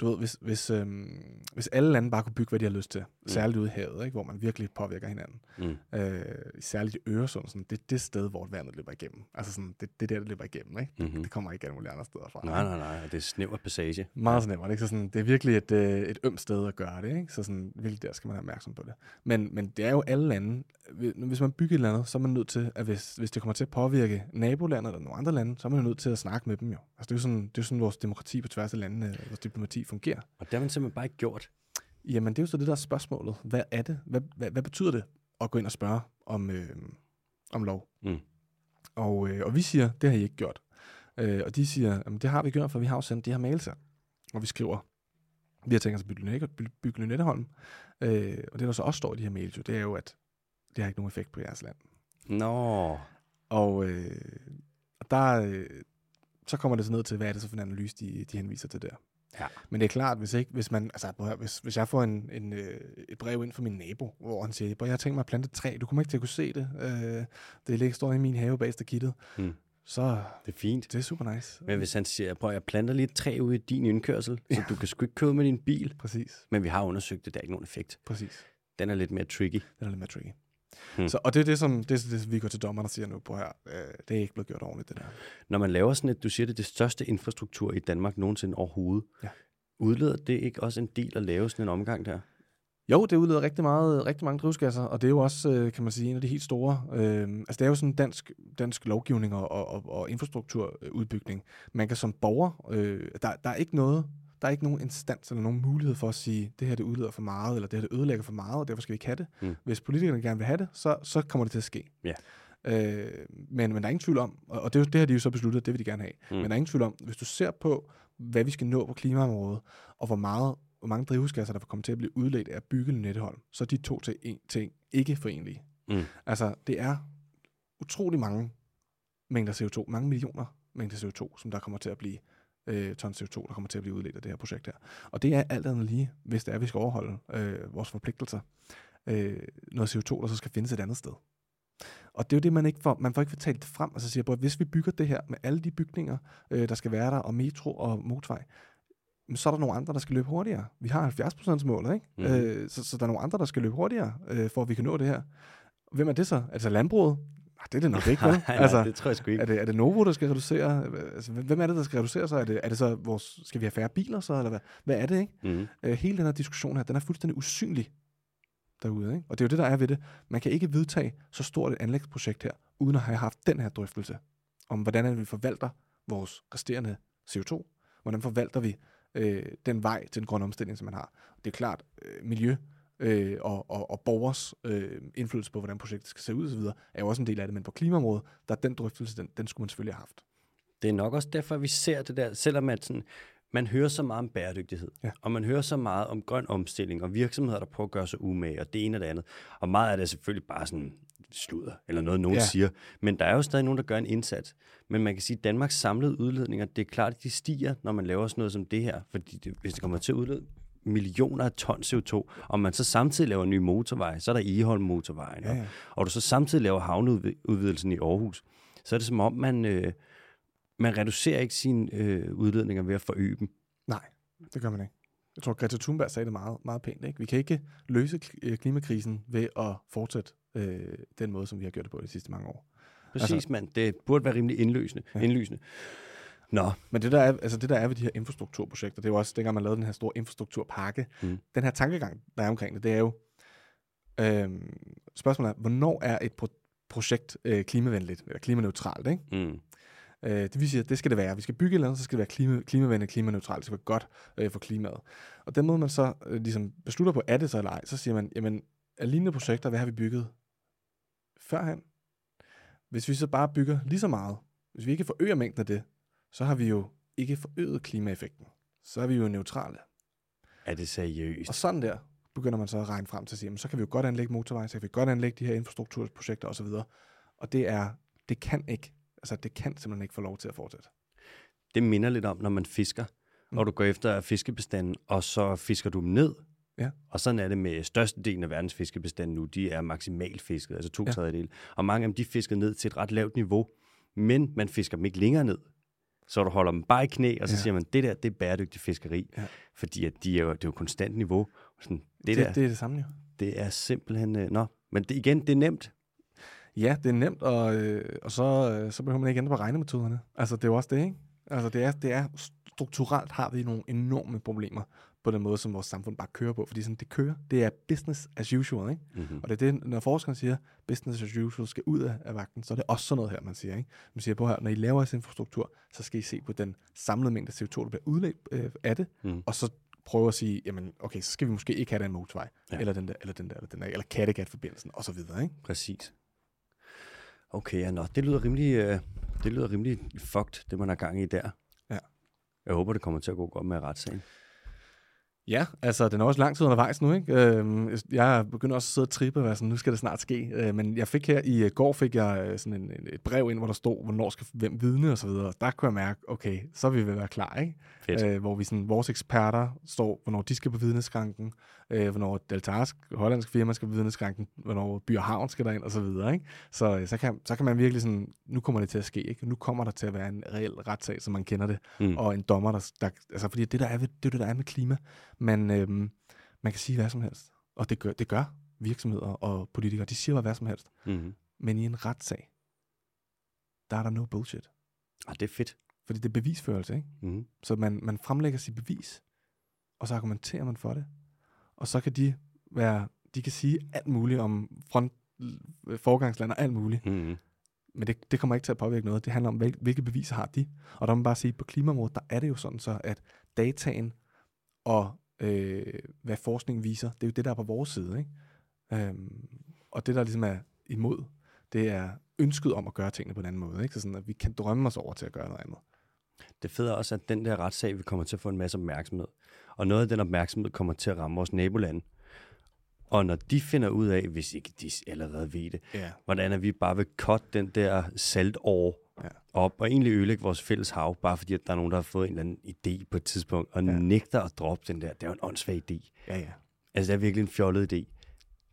du ved, hvis, hvis, øhm, hvis alle lande bare kunne bygge, hvad de har lyst til, mm. særligt ude i havet, ikke, hvor man virkelig påvirker hinanden, Mm. øh, særligt i Øresund, sådan, det er det sted, hvor vandet løber igennem. Altså sådan, det, det er der, det løber igennem, ikke? Mm-hmm. Det kommer ikke alle mulige andre steder fra. Nej, nej, nej. Det er snæver passage. Meget nemt, ikke? Så sådan, det er virkelig et, øh, et ømt sted at gøre det, ikke? Så sådan, virkelig der skal man være opmærksom på det. Men, men det er jo alle lande. Hvis man bygger et eller andet, så er man nødt til, at hvis, hvis det kommer til at påvirke nabolandet eller nogle andre lande, så er man jo nødt til at snakke med dem jo. Altså det er jo sådan, det er jo sådan vores demokrati på tværs af landene, vores diplomati fungerer. Og det har man simpelthen bare ikke gjort. Jamen det er jo så det der er spørgsmålet. Hvad er det? Hvad, hvad, hvad betyder det at gå ind og spørge om, øh, om lov? Mm. Og, øh, og vi siger, det har I ikke gjort. Øh, og de siger, jamen, det har vi gjort, for vi har jo sendt de her mails her. Og vi skriver, vi har tænkt os at bygge by- bygge Lynetteholm. Øh, og det, der så også står i de her mails, jo, det er jo, at det har ikke nogen effekt på jeres land. Nå. Og øh, og der, øh, så kommer det så ned til, hvad er det så for en analyse, de, de henviser til der. Ja. Men det er klart, hvis ikke, hvis man, altså, hvis, hvis jeg får en, en, øh, et brev ind fra min nabo, hvor han siger, "Prøv, jeg har tænkt mig at plante et træ, du kommer ikke til at kunne se det, øh, det ligger står i min have bag stakittet, Mm. så Det er fint. det er super nice. Men hvis han siger, prøv jeg planter lige et træ ude i din indkørsel, så du kan sgu ikke køre med din bil. Præcis, Men vi har undersøgt det, der er ikke nogen effekt. præcis. Den er lidt mere tricky. Den er lidt mere tricky. Hmm. Så, og det er det, som det, det, vi går til dommeren og siger nu, på her, øh, det er ikke blevet gjort ordentligt, det der. Når man laver sådan et, du siger det, det største infrastruktur i Danmark nogensinde overhovedet. Ja. Udleder det ikke også en del at lave sådan en omgang der? Jo, det udleder rigtig, meget, rigtig mange drivhusgasser, og det er jo også, øh, kan man sige, en af de helt store. Øh, altså det er jo sådan dansk, dansk lovgivning og, og, og infrastrukturudbygning. Man kan som borger, øh, der, der er ikke noget, der er ikke nogen instans eller nogen mulighed for at sige, det her det udleder for meget, eller det her det ødelægger for meget, og derfor skal vi ikke have det. Mm. Hvis politikerne gerne vil have det, så, så kommer det til at ske. Ja. Øh, men, men der er ingen tvivl om, og det, det har de jo så besluttet, det vil de gerne have, mm. men der er ingen tvivl om, hvis du ser på, hvad vi skal nå på klimaområdet, og hvor meget hvor mange drivhusgasser, der vil komme til at blive udledt af at bygge Lynetteholm, så er de to ting ikke forenlige. Mm. Altså, det er utrolig mange mængder CO2, mange millioner mængder CO2, som der kommer til at blive øh, ton CO2, der kommer til at blive udledt af det her projekt her. Og det er alt andet lige, hvis det er, at vi skal overholde øh, vores forpligtelser. Øh, noget CO2, der så skal findes et andet sted. Og det er jo det, man ikke får, man får ikke fortalt frem. Altså siger, at hvis vi bygger det her med alle de bygninger, øh, der skal være der, og metro og motorvej, så er der nogle andre, der skal løbe hurtigere. Vi har 70% målet, ikke? Mm. Øh, så, så der er nogle andre, der skal løbe hurtigere, øh, for at vi kan nå det her. Hvem er det så? Altså landbruget? Ah, det er det nok ikke, vel? nej, altså, det tror jeg sgu ikke. Er det, er det Novo, der skal reducere? Altså, hvem er det, der skal reducere sig? Er det, er det så vores, skal vi have færre biler så, eller hvad? Hvad er det, ikke? Mm. Øh, hele den her diskussion her, den er fuldstændig usynlig derude, ikke? Og det er jo det, der er ved det. Man kan ikke vedtage så stort et anlægsprojekt her, uden at have haft den her drøftelse om, hvordan vi forvalter vores resterende CO2. Hvordan forvalter vi øh, den vej til den grønne omstilling, som man har. Det er klart, øh, miljø øh, og, og, og borgers øh, indflydelse på, hvordan projektet skal se ud osv., er jo også en del af det, men på klimaområdet, der er den drøftelse, den, den skulle man selvfølgelig have haft. Det er nok også derfor, vi ser det der, selvom at sådan, man hører så meget om bæredygtighed, ja. og man hører så meget om grøn omstilling, og virksomheder, der prøver at gøre sig umage, og det ene og det andet. Og meget af det er selvfølgelig bare sådan sludder, eller noget, nogen ja. siger. Men der er jo stadig nogen, der gør en indsats. Men man kan sige, at Danmarks samlede udledninger, det er klart, at de stiger, når man laver sådan noget som det her. Fordi det, hvis det kommer til at udlede millioner af ton CO2, og man så samtidig laver en ny motorvej, så er der Eholm motorvejen, ja, ja. Og, og du så samtidig laver havneudvidelsen i Aarhus, så er det som om, man, øh, man reducerer ikke sine øh, udledninger ved at forøge dem. Nej, det gør man ikke. Jeg tror, Greta Thunberg sagde det meget, meget pænt. Ikke? Vi kan ikke løse øh, klimakrisen ved at fortsætte øh, den måde, som vi har gjort det på de sidste mange år. Præcis, altså, mand. Det burde være rimelig indløsende. Ja. indlysende. Nå. Men det der, er, altså det der er ved de her infrastrukturprojekter, det er jo også, dengang man lavede den her store infrastrukturpakke, mm. den her tankegang, der er omkring det, det er jo, øh, spørgsmålet er, hvornår er et pro- projekt øh, klimavenligt, eller klimaneutralt, ikke? Mm. Øh, det vil sige, at det skal det være. Vi skal bygge et eller andet, så skal det være klima, klimavenligt, klimaneutralt. Det skal være godt øh, for klimaet. Og den måde, man så øh, ligesom beslutter på, er det så eller ej, så siger man, jamen, af lignende projekter, hvad har vi bygget førhen? Hvis vi så bare bygger lige så meget, hvis vi ikke forøger mængden af det, så har vi jo ikke forøget klimaeffekten. Så er vi jo neutrale. Er det seriøst? Og sådan der begynder man så at regne frem til at sige, jamen, så kan vi jo godt anlægge motorveje, så kan vi godt anlægge de her infrastrukturprojekter osv. Og det er, det kan ikke, altså det kan simpelthen ikke få lov til at fortsætte. Det minder lidt om, når man fisker, mm. og du går efter fiskebestanden, og så fisker du dem ned, Ja. Og sådan er det med størstedelen af verdens fiskebestanden nu. De er maksimalt fisket, altså to ja. tredjedel. Og mange af dem, de fisker ned til et ret lavt niveau, men man fisker dem ikke længere ned. Så du holder dem bare i knæ, og så ja. siger man, det der, det er bæredygtig fiskeri. Ja. Fordi at de er jo, det er jo konstant niveau. Sådan, det, det, der, det er det samme jo. Det er simpelthen... Øh, nå, men det, igen, det er nemt. Ja, det er nemt, og, øh, og så, øh, så behøver man ikke ændre på regnemetoderne. Altså, det er jo også det, ikke? Altså, det er, det er strukturelt har vi nogle enorme problemer på den måde, som vores samfund bare kører på. Fordi sådan, det kører. Det er business as usual. Ikke? Mm-hmm. Og det er det, når forskerne siger, business as usual skal ud af, af vagten, så er det også sådan noget her, man siger. Ikke? Man siger på her, når I laver jeres infrastruktur, så skal I se på den samlede mængde CO2, der bliver udledt øh, af det, mm. og så prøve at sige, jamen okay, så skal vi måske ikke have den motorvej, ja. eller den der, eller den der, eller den der, eller Kattegat-forbindelsen, og så videre. Ikke? Præcis. Okay, ja, nå, det lyder rimelig, øh, det lyder rimelig fucked, det man har gang i der. Jeg håber, det kommer til at gå godt med retssagen. Ja, altså den er også lang tid undervejs nu, ikke? Øh, jeg begynder også at sidde og trippe, hvad sådan, nu skal det snart ske. Øh, men jeg fik her i øh, går fik jeg øh, sådan en, et brev ind, hvor der stod, hvornår skal hvem vidne og så videre. Der kunne jeg mærke, okay, så er vi ved at være klar, ikke? Fedt. Øh, hvor vi sådan, vores eksperter står, hvornår de skal på vidneskranken, øh, hvornår Deltars, hollandsk firma skal på vidneskranken, hvornår By og Havn skal derind og så videre, ikke? Så, så, kan, så kan man virkelig sådan, nu kommer det til at ske, ikke? Nu kommer der til at være en reel retssag, som man kender det, mm. og en dommer, der, der altså fordi det der er, er det, der er med klima, man, øhm, man kan sige hvad som helst. Og det gør, det gør virksomheder og politikere. De siger hvad som helst. Mm-hmm. Men i en retssag, der er der no bullshit. Ah, det er fedt. Fordi det er bevisførelse, ikke? Mm-hmm. Så man, man fremlægger sit bevis, og så argumenterer man for det. Og så kan de være, de kan sige alt muligt om front, forgangsland og alt muligt. Mm-hmm. Men det, det kommer ikke til at påvirke noget. Det handler om, hvil- hvilke beviser har de. Og der må man bare sige, at på klimaområdet, der er det jo sådan så, at dataen og øh, hvad forskningen viser, det er jo det, der er på vores side. Ikke? Øhm, og det, der ligesom er imod, det er ønsket om at gøre tingene på en anden måde. Ikke? Så sådan, at vi kan drømme os over til at gøre noget andet. Det fede er også, at den der retssag, vi kommer til at få en masse opmærksomhed. Og noget af den opmærksomhed kommer til at ramme vores nabolande. Og når de finder ud af, hvis ikke de allerede ved det, Ja. hvordan er vi bare vil cut den der saltår Ja. op, og egentlig ødelægge vores fælles hav, bare fordi at der er nogen, der har fået en eller anden idé på et tidspunkt, og Ja. nægter at droppe den der. Det er jo en åndssvag idé. Ja, ja. Altså, det er virkelig en fjollet idé.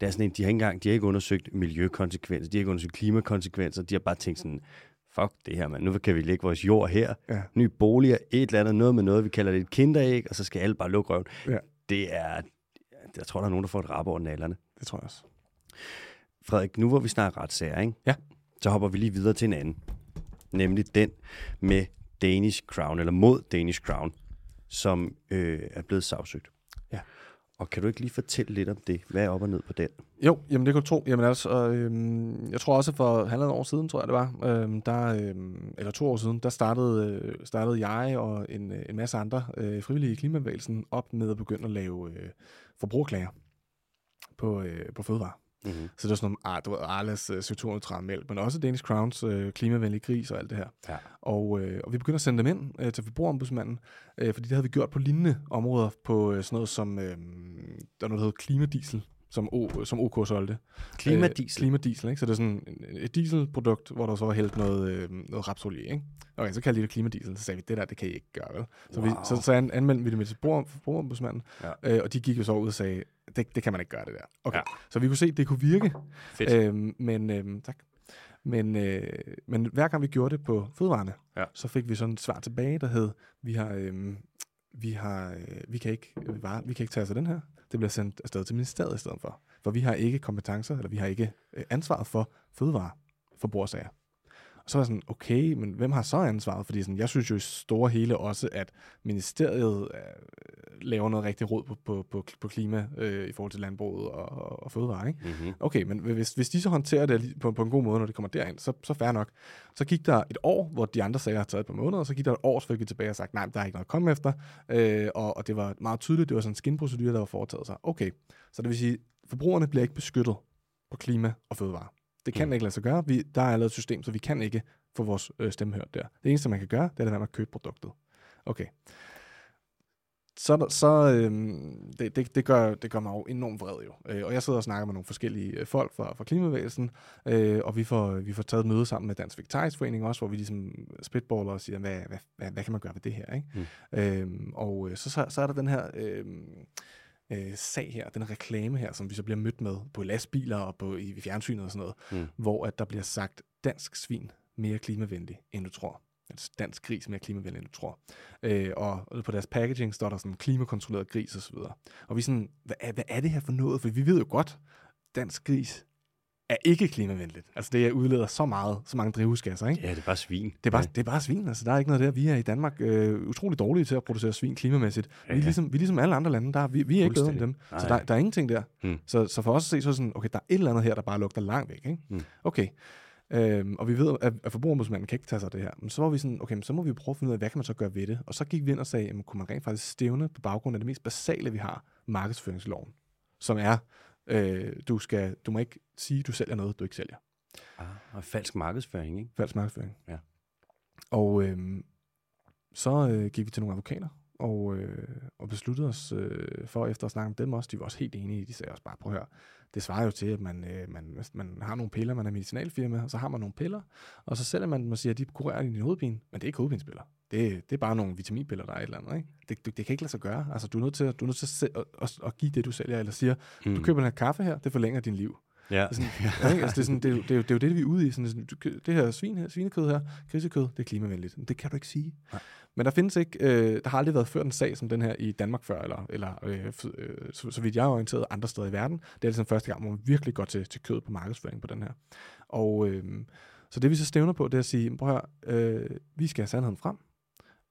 Det er sådan en, de har ikke engang, de har ikke undersøgt miljøkonsekvenser, de har ikke undersøgt klimakonsekvenser, de har bare tænkt sådan, fuck det her, mand. Nu kan vi lægge vores jord her, Ja. nye boliger, et eller andet, noget med noget, vi kalder det et kinderæg, og så skal alle bare lukke røven. Ja. Det er, jeg tror, der er nogen, der får et rap over nallerne. Det tror jeg også. Frederik, nu hvor vi snakker retssager, ikke? Ja. så hopper vi lige videre til en anden. Nemlig den med Danish Crown, eller mod Danish Crown, som øh, er blevet sagsøgt. Ja. Og kan du ikke lige fortælle lidt om det? Hvad er op og ned på den? Jo, jamen det kunne du tro. Jamen altså, øhm, jeg tror også for halvandet år siden, tror jeg det var, øhm, der, øhm, eller to år siden, der startede, øh, startede jeg og en, øh, en masse andre øh, frivillige i klimabevægelsen op med at begynde at lave øh, forbrugerklager på, øh, på fødevare. Mm-hmm. Så det var sådan nogle, ah, du ved, Arlas øh, CO2-neutral mælk, men også Danish Crowns øh, klimavenlige gris og alt det her. Ja. Og, øh, og vi begyndte at sende dem ind øh, til forbrugerombudsmanden, øh, fordi det havde vi gjort på lignende områder, på øh, sådan noget som, øh, der er noget, der hedder klimadiesel, som, o, som OK solgte. Klimadiesel. Øh, klimadiesel, ikke? Så det er sådan et dieselprodukt, hvor der så var hældt noget, øh, noget rapsolie, ikke? Okay, så kaldte de det klimadiesel. Så sagde vi, det der, det kan I ikke gøre, vel? Så, vi, Wow. så, så an- anmeldte vi det med til forbruger- forbrugerombudsmanden, Ja. øh, og de gik jo så ud og sagde, det, det kan man ikke gøre, det der. Okay. Ja. Så vi kunne se, at det kunne virke, Fedt. Øhm, men, øhm, tak. Men, øh, men hver gang vi gjorde det på fødevarene, Ja. så fik vi sådan et svar tilbage, der hed, vi har, øhm, vi har, øh, vi kan ikke, vi, bare, vi kan ikke tage os af den her. Det bliver sendt afsted til ministeriet i stedet for. For vi har ikke kompetencer, eller vi har ikke øh, ansvaret for fødevare forbrugersager. Og så var jeg sådan, okay, men hvem har så ansvaret? Fordi sådan, jeg synes jo i store hele også, at ministeriet øh, laver noget rigtig råd på, på, på, på klima øh, i forhold til landbruget og, og, og fødevare, ikke? Mm-hmm. Okay, men hvis, hvis de så håndterer det på, på en god måde, når det kommer derind, så, så fair nok. Så gik der et år, hvor de andre sager har taget et par måneder, og så gik der et år, så tilbage og sagt, nej, der er ikke noget at komme efter. Øh, og, og det var meget tydeligt, det var sådan en skinprocedure, der var foretaget sig. Okay, så det vil sige, forbrugerne bliver ikke beskyttet på klima og fødevare. Det kan Mm. ikke lade sig gøre. Vi, der er lavet et system, så vi kan ikke få vores øh, stemme hørt der. Det eneste, man kan gøre, det er at være med at købe produktet. Okay. Så, så øhm, det, det, det, gør, det gør mig jo enormt vred jo. Øh, og jeg sidder og snakker med nogle forskellige øh, folk fra, fra klimabevægelsen, øh, og vi får, vi får taget et møde sammen med Dansk Vegetarisk Forening også, hvor vi ligesom spitballer og siger, hvad, hvad, hvad, hvad kan man gøre ved det her? Ikke? Mm. Øhm, og øh, så, så, så er der den her øhm, øh, sag her, den reklame her, som vi så bliver mødt med på lastbiler og på, i fjernsynet og sådan noget, Mm. hvor at der bliver sagt, dansk svin mere klimavenlig, end du tror. Altså dansk gris mere klimavenlig, end du tror. Øh, og på deres packaging står der sådan klimakontrolleret gris osv. Og, og vi er sådan, hvad er, hvad er det her for noget? For vi ved jo godt, dansk gris er ikke klimavenligt. Altså det udleder så meget, så mange drivhusgasser, ikke? Ja, det er bare svin. Det er, bare, det er bare svin, altså der er ikke noget der. Vi er i Danmark øh, utrolig dårlige til at producere svin klimamæssigt. Vi er Ja. ligesom, vi er ligesom alle andre lande, der er, vi, vi er ikke bedre end dem. Fuldstændig. Så Nej. der, der er ingenting der. Hmm. Så, så for os at se, så er sådan, okay, der er et eller andet her, der bare lugter langt væk. Ikke? Hmm. Okay. Øhm, og vi ved, at, at forbrugerombudsmanden kan ikke tage sig af det her. Men så var vi sådan, okay, men så må vi prøve at finde ud af, hvad kan man så gøre ved det? Og så gik vi ind og sagde, jamen, kunne man rent faktisk stævne på baggrund af det mest basale, vi har, markedsføringsloven, som er, øh, du, skal, du må ikke sige, at du sælger noget, du ikke sælger. Ah, og falsk markedsføring, ikke? Falsk markedsføring. Ja. Og øhm, så øh, gik vi til nogle advokater, og, øh, og besluttede os øh, for, efter at snakke med dem også, de var også helt enige, de sagde også bare, prøv at høre, det svarer jo til, at man, øh, man, man har nogle piller, man er medicinalfirma, og så har man nogle piller, og så sælger man dem og siger, at de kurerer din hovedpine, men det er ikke hovedpinespiller. Det, det er bare nogle vitaminpiller, der er et eller andet. Ikke? Det, det, det kan ikke lade sig gøre. Altså, du er nødt til, at- du er nødt til at, at, at, give det, du sælger, eller siger, Mm. du køber den her kaffe her, det forlænger din liv. Ja. Det er, sådan, ja, ikke? Altså, det, er sådan, det, er jo, det, er det er jo det, vi er ude i. Sådan, det her, svin her svinekød her, grisekød, det er klimavenligt. Men Det kan du ikke sige. Nej. Men der findes ikke, øh, der har aldrig været ført en sag som den her i Danmark før, eller, eller øh, øh, så, så vidt jeg er orienteret andre steder i verden. Det er ligesom første gang, hvor man virkelig går til, til kød på markedsføring på den her. Og øh, så det vi så stævner på, det er at sige, prøv at høre, øh, vi skal have sandheden frem.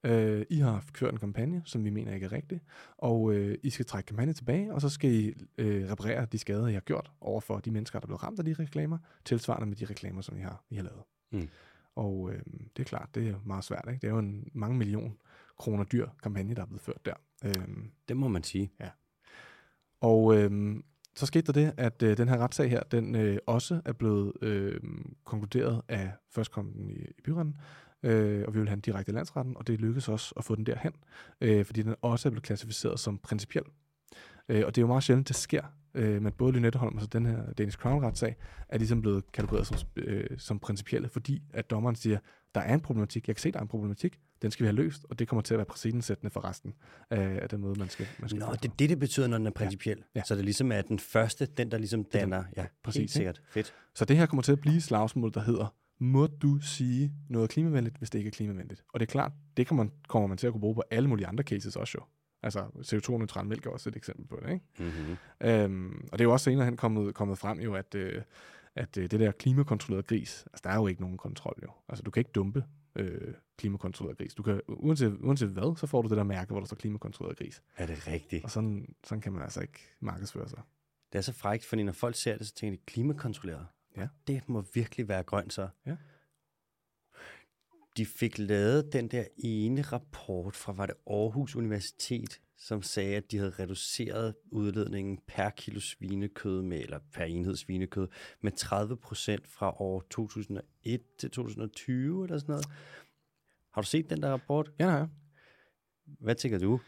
Øh, I har kørt en kampagne, som vi mener ikke er rigtig, og øh, I skal trække kampagnen tilbage, og så skal I øh, reparere de skader, I har gjort over for de mennesker, der er blevet ramt af de reklamer, tilsvarende med de reklamer, som I har, I har lavet. Mm. Og øh, det er klart, det er meget svært. Ikke? Det er jo en mange million kroner dyr kampagne, der er blevet ført der. Øh, Det må man sige. og øh, så skete der det, at øh, den her retssag her, den øh, også er blevet øh, konkluderet af førstkommen i, i byretten, øh, og vi vil have den direkte i landsretten, og det lykkedes også at få den derhen, øh, fordi den også er blevet klassificeret som principiel. Øh, og det er jo meget sjældent, det sker, øh, men både Lynetteholm og så den her Danish Crown-retssag er ligesom blevet kategoriseret som, øh, som principielle, fordi at dommeren siger, der er en problematik, jeg kan se, der er en problematik, den skal vi have løst, og det kommer til at være præcedensættende for resten af, af den måde, man skal, man skal Nå, det det, det betyder, når den er principiel. Ja. Så det ligesom er den første, den der ligesom den- danner. Ja, præcis, helt ikke? sikkert. Fedt. Så det her kommer til at blive slagsmål, der hedder, må du sige noget klimavenligt, hvis det ikke er klimavenligt? Og det er klart, det kan man, kommer man til at kunne bruge på alle mulige andre cases også jo. Altså CO2-neutral mælk er også et eksempel på det, ikke? Mm-hmm. Øhm, og det er jo også senere hen kommet, kommet frem jo, at, øh, at øh, det der klimakontrolleret gris, altså der er jo ikke nogen kontrol jo. Altså du kan ikke dumpe øh, klimakontrolleret gris. Du kan, uanset, uanset hvad, så får du det der mærke, hvor der står klimakontrolleret gris. Er det rigtigt? Og sådan, sådan kan man altså ikke markedsføre sig. Det er så frækt, fordi når folk ser det, så tænker de, klimakontrolleret. Ja. Det må virkelig være grønt så. Ja. De fik lavet den der ene rapport fra, var det Aarhus Universitet, som sagde, at de havde reduceret udledningen per kilo svinekød med, eller per enhed svinekød med 30 procent fra år 2001 til 2020 eller sådan noget. Har du set den der rapport? Ja, nej. Hvad tænker du?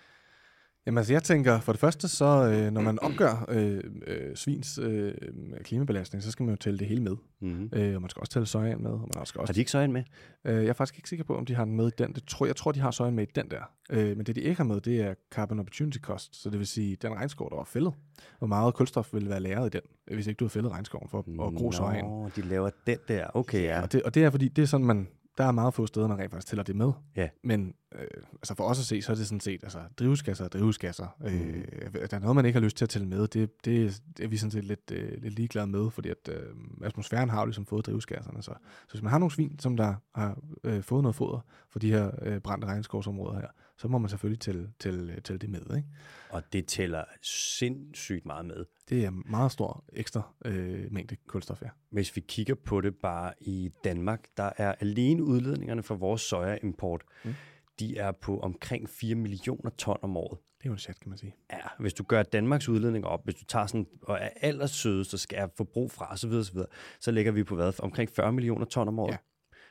Jamen altså, jeg tænker, for det første, så øh, når man opgør øh, øh, svins øh, klimabelastning, så skal man jo tælle det hele med. Mm-hmm. Øh, og man skal også tælle sojaen med. Og man skal også, Har de ikke så med? øh, jeg er faktisk ikke sikker på, om de har den med i den. Det tror, jeg tror, de har sojaen med i den der. Øh, men det, de ikke har med, det er carbon opportunity cost. Så det vil sige, den regnskov, der var fældet. Hvor meget kulstof vil være lagret i den, hvis ikke du har fældet regnskoven for at gro sojaen. Nå, de laver den der. Okay, ja. Og det, og det er fordi, det er sådan, man, der er meget få steder, man rent faktisk tæller det med. Ja. Men øh, altså for os at se, så er det sådan set altså, drivhusgasser og drivhusgasser. Mm. Mhm. Øh, der er noget, man ikke har lyst til at tælle med. Det, det, det er vi sådan set lidt, øh, lidt ligeglade med, fordi at, øh, atmosfæren har jo ligesom fået drivhusgasserne. Så, så hvis man har nogle svin, som der har øh, fået noget foder for de her øh, brændte regnskovsområder her, så må man selvfølgelig tælle, tælle, tælle det med. Ikke? Og det tæller sindssygt meget med. Det er meget stor ekstra øh, mængde kulstof, ja. Hvis vi kigger på det bare i Danmark, der er alene udledningerne fra vores sojaimport, Mm. de er på omkring 4 millioner ton om året. Det er jo en chat, kan man sige. Ja, hvis du gør Danmarks udledning op, hvis du tager sådan, og er allersødest og skal have forbrug fra osv., så, videre, så ligger vi på hvad? Omkring 40 millioner ton om året. Ja.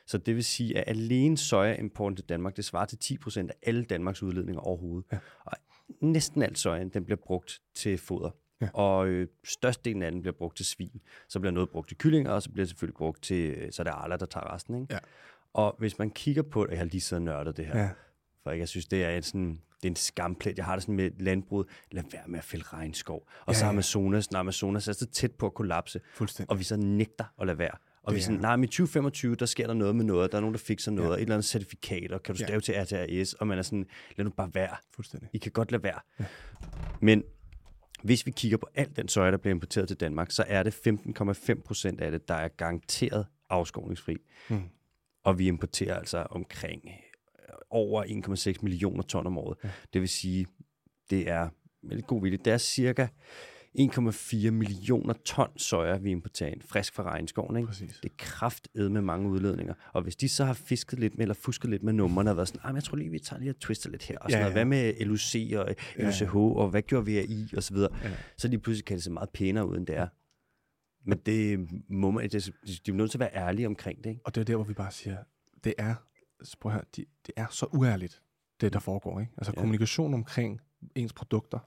Så det vil sige, at alene sojaimporten til Danmark, det svarer til 10 procent af alle Danmarks udledninger overhovedet. Ja. Og næsten alt sojaen, den bliver brugt til foder. Ja. Og øh, størstedelen af den bliver brugt til svin. Så bliver noget brugt til kyllinger, og så bliver det selvfølgelig brugt til, øh, så er det Arla, der tager resten. Ikke? Ja. Og hvis man kigger på jeg har lige siddet og nørdet det her, Ja. for jeg synes, det er, et sådan, det er en skamplet. Jeg har det sådan med landbruget. Lad være med at fælde regnskov. Og Ja, så. Amazonas, når Amazonas er så tæt på at kollapse, og vi så nægter at lade være. Og Det vi er sådan, nej, men i 2025, der sker der noget med noget, der er nogen, der fikser noget, Ja. ja. et eller andet certifikat, og kan du Ja. stave til RTRS, og man er sådan, lad nu bare være. Fuldstændig. I kan godt lade være. Ja. Men hvis vi kigger på alt den soja, der bliver importeret til Danmark, så er det 15,5 procent af det, der er garanteret afskovningsfri. Mm. Og vi importerer altså omkring øh, over 1,6 millioner ton om året. Ja. Ja. Det vil sige, det er med lidt god vilje, det er cirka 1,4 millioner ton soja, vi importerer ind, frisk fra regnskoven. Ikke? Præcis. Det er kraftedet med mange udledninger. Og hvis de så har fisket lidt med, eller fusket lidt med numrene, og været sådan, "Ej, men jeg tror lige, vi tager lige og twister lidt her, og sådan Ja, ja, ja. noget. Hvad med LUC og Ja, LUCH, og hvad gjorde vi af I, og så videre. Ja. Så lige pludselig kan det se meget pænere ud, end det er. Men det må man, det, de er nødt til at være ærlige omkring det, ikke? Og det er der, hvor vi bare siger, det er, prøv høre, de, det er så uærligt, det der foregår. Ikke? Altså ja. Ja. kommunikation omkring ens produkter,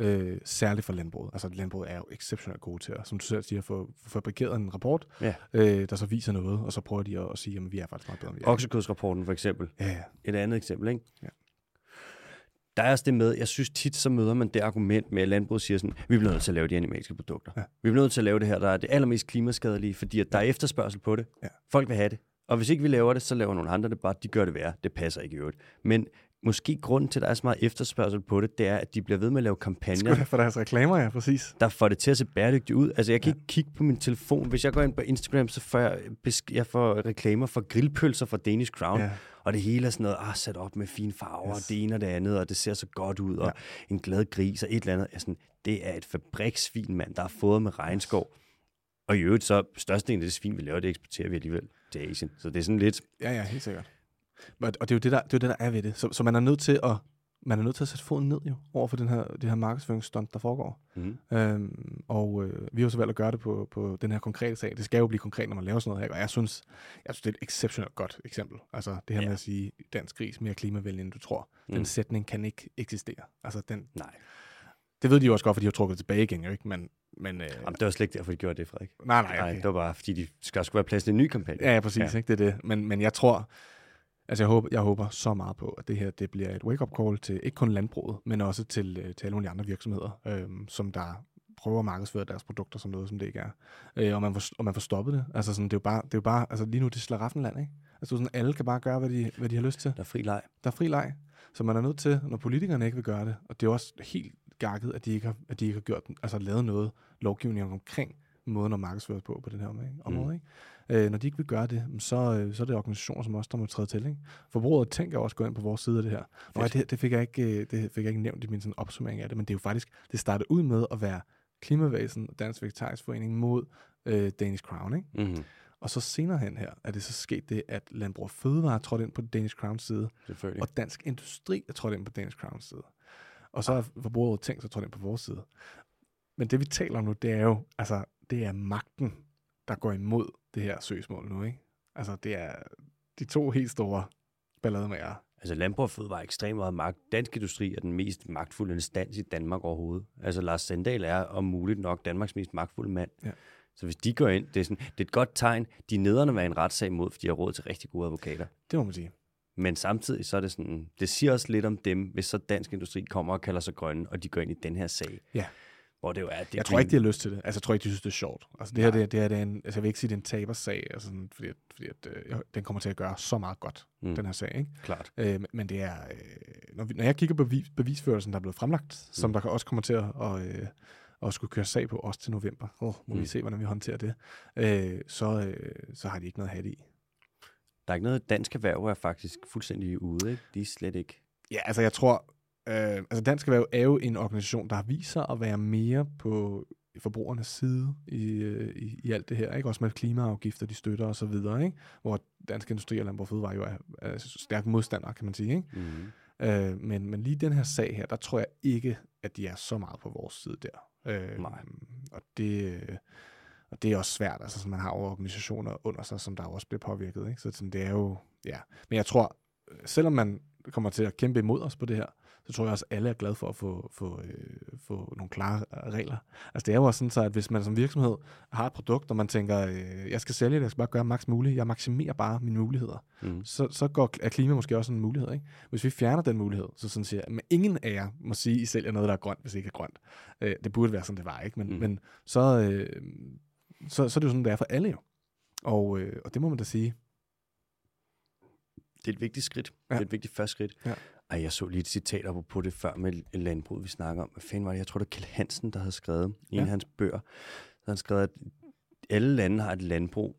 øh, særligt for landbruget. Altså landbruget er jo exceptionelt gode til at, som du selv siger, få, fabrikeret en rapport, Ja. øh, der så viser noget, og så prøver de at, at sige, at vi er faktisk meget bedre, end vi er. Oksekødsrapporten for eksempel. Ja, ja. Et andet eksempel, ikke? Ja. Der er også det med, jeg synes tit, så møder man det argument med, at landbruget siger sådan, vi bliver nødt til at lave de animalske produkter. Ja. Vi bliver nødt til at lave det her, der er det allermest klimaskadelige, fordi at der er efterspørgsel på det. Ja. Folk vil have det. Og hvis ikke vi laver det, så laver nogle andre det bare, de gør det værre. Det passer ikke i øvrigt. Men måske grunden til, at der er så meget efterspørgsel på det, det er, at de bliver ved med at lave kampagner. Skulle for deres reklamer, ja, præcis. Der får det til at se bæredygtigt ud. Altså, jeg kan ja. ikke kigge på min telefon. Hvis jeg går ind på Instagram, så får jeg, jeg får reklamer for grillpølser fra Danish Crown. Ja. Og det hele er sådan noget, ah, sat op med fine farver, yes. og det ene og det andet, og det ser så godt ud, ja. og en glad gris, og et eller andet. Sådan, det er et fabriksvin, mand, der har fået med regnskov. Og i øvrigt, så størstedelen af det svin, vi laver, det eksporterer vi alligevel til Asien. Så det er sådan lidt... Ja, ja, helt sikkert. Og det er jo det, der, det, er, det, der er ved det. Så, så man er nødt til at man er nødt til at sætte foden ned jo, over for den her, det her markedsføringsstunt, der foregår. Mm. Øhm, og øh, vi har jo så valgt at gøre det på, på den her konkrete sag. Det skal jo blive konkret, når man laver sådan noget her. Og jeg synes, jeg synes det er et exceptionelt godt eksempel. Altså det her ja. med at sige, dansk gris mere klimavenlig, end du tror. Mm. Den sætning kan ikke eksistere. Altså den... Nej. Det ved de jo også godt, for de har trukket tilbage igen, jo ikke? Men, men, øh, Jamen, det var slet ikke derfor, de gjorde det, Frederik. Nej, nej. Okay. nej det var bare, fordi de skal også være plads til en ny kampagne. Ja, ja præcis. Ja. Ikke? Det er det. Men, men jeg tror, Altså jeg håber, jeg håber så meget på, at det her det bliver et wake-up call til ikke kun landbruget, men også til, øh, til alle mulige andre virksomheder, øhm, som der prøver at markedsføre deres produkter som noget, som det ikke er. Øh, og, man får, og man får stoppet det. Altså sådan, det er jo bare, det er jo bare altså lige nu det slaraffenland, ikke? Altså sådan, alle kan bare gøre, hvad de, hvad de har lyst til. Der er fri leg. Der er fri leg. Så man er nødt til, når politikerne ikke vil gøre det, og det er også helt gakket, at de ikke har, at de ikke har gjort, altså lavet noget lovgivning omkring måden at markedsføre på på den her område. Mm. Ikke? Øh, når de ikke vil gøre det, så, øh, så er det organisationer som også der må træde til. Ikke? Forbruget tænker også gå ind på vores side af det her. Nå, det, det, fik jeg ikke, øh, det fik jeg ikke nævnt i min sådan opsummering af det, men det er jo faktisk, det startede ud med at være Klimavæsen og Dansk Vegetarisk Forening mod øh, Danish Crown. Ikke? Mm-hmm. Og så senere hen her, er det så sket det, at Landbrug og Fødevare er trådt ind på Danish Crowns side, og Dansk Industri er trådt ind på Danish Crowns side. Og så er forbruget tænkt sig trådt ind på vores side. Men det vi taler om nu, det er jo, altså, det er magten, der går imod det her søgsmål nu, ikke? Altså, det er de to helt store ballademager. Altså, Landbrug og Fødevare ekstremt meget magt. Dansk Industri er den mest magtfulde instans i Danmark overhovedet. Altså, Lars Sandal er om muligt nok Danmarks mest magtfulde mand. Ja. Så hvis de går ind, det er, sådan, det er et godt tegn. De er nederne være en retssag mod, fordi de har råd til rigtig gode advokater. Det må man sige. Men samtidig så er det sådan, det siger også lidt om dem, hvis så Dansk Industri kommer og kalder sig grønne, og de går ind i den her sag. Ja. Hvor det jo er, det jeg tror ikke, de har lyst til det. Altså, jeg tror ikke, de synes, det er sjovt. Altså, det her, det, det, er, det er en, altså, jeg vil ikke sige, det er en tabersag, altså, fordi, at, fordi at, øh, den kommer til at gøre så meget godt, mm. den her sag. Ikke? Klart. Øh, men det er, øh, når, vi, når jeg kigger på bevis, bevisførelsen, der er blevet fremlagt, mm. som der også kommer til at, og, øh, at skulle køre sag på også til november, oh, må mm. vi se, hvordan vi håndterer det, øh, så, øh, så har de ikke noget at have det i. Der er ikke noget dansk erhverv, er faktisk fuldstændig ude. Ikke? De er slet ikke. Ja, altså jeg tror, Øh, altså Dansk Erhverv er jo en organisation, der sig at være mere på forbrugernes side i, øh, i, i alt det her, ikke? Også med klimaafgifter, de støtter og så videre, ikke? Hvor Dansk Industri og Landbrug Fødevare jo er, er stærke modstandere, kan man sige, ikke? Mm. Øh, men, men lige den her sag her, der tror jeg ikke, at de er så meget på vores side der. Øh, Nej. Og det, og det er også svært, altså så man har organisationer under sig, som der også bliver påvirket, ikke? Så sådan, det er jo, ja. Men jeg tror, selvom man kommer til at kæmpe imod os på det her, så tror jeg også, at alle er glade for at få, få, øh, få nogle klare regler. Altså det er jo også sådan, så, at hvis man som virksomhed har et produkt, og man tænker, øh, jeg skal sælge det, jeg skal bare gøre maks muligt, jeg maksimerer bare mine muligheder, mm. så, så går, er klima måske også en mulighed. Ikke? Hvis vi fjerner den mulighed, så sådan siger men ingen af jer må sige, at I sælger noget, der er grønt, hvis det ikke er grønt. Øh, det burde være sådan, det var, ikke? Men, mm. men så, øh, så, så er det jo sådan, det er for alle jo. Og, øh, og det må man da sige, det er et vigtigt skridt. Ja. Det er et vigtigt første skridt. Ja. Ej, jeg så lige et citat op på det før med landbrug, vi snakker om. Hvad fanden var det? Jeg tror, det er Kjell Hansen, der havde skrevet i ja. en af hans bøger. Så han skrevet, at alle lande har et landbrug,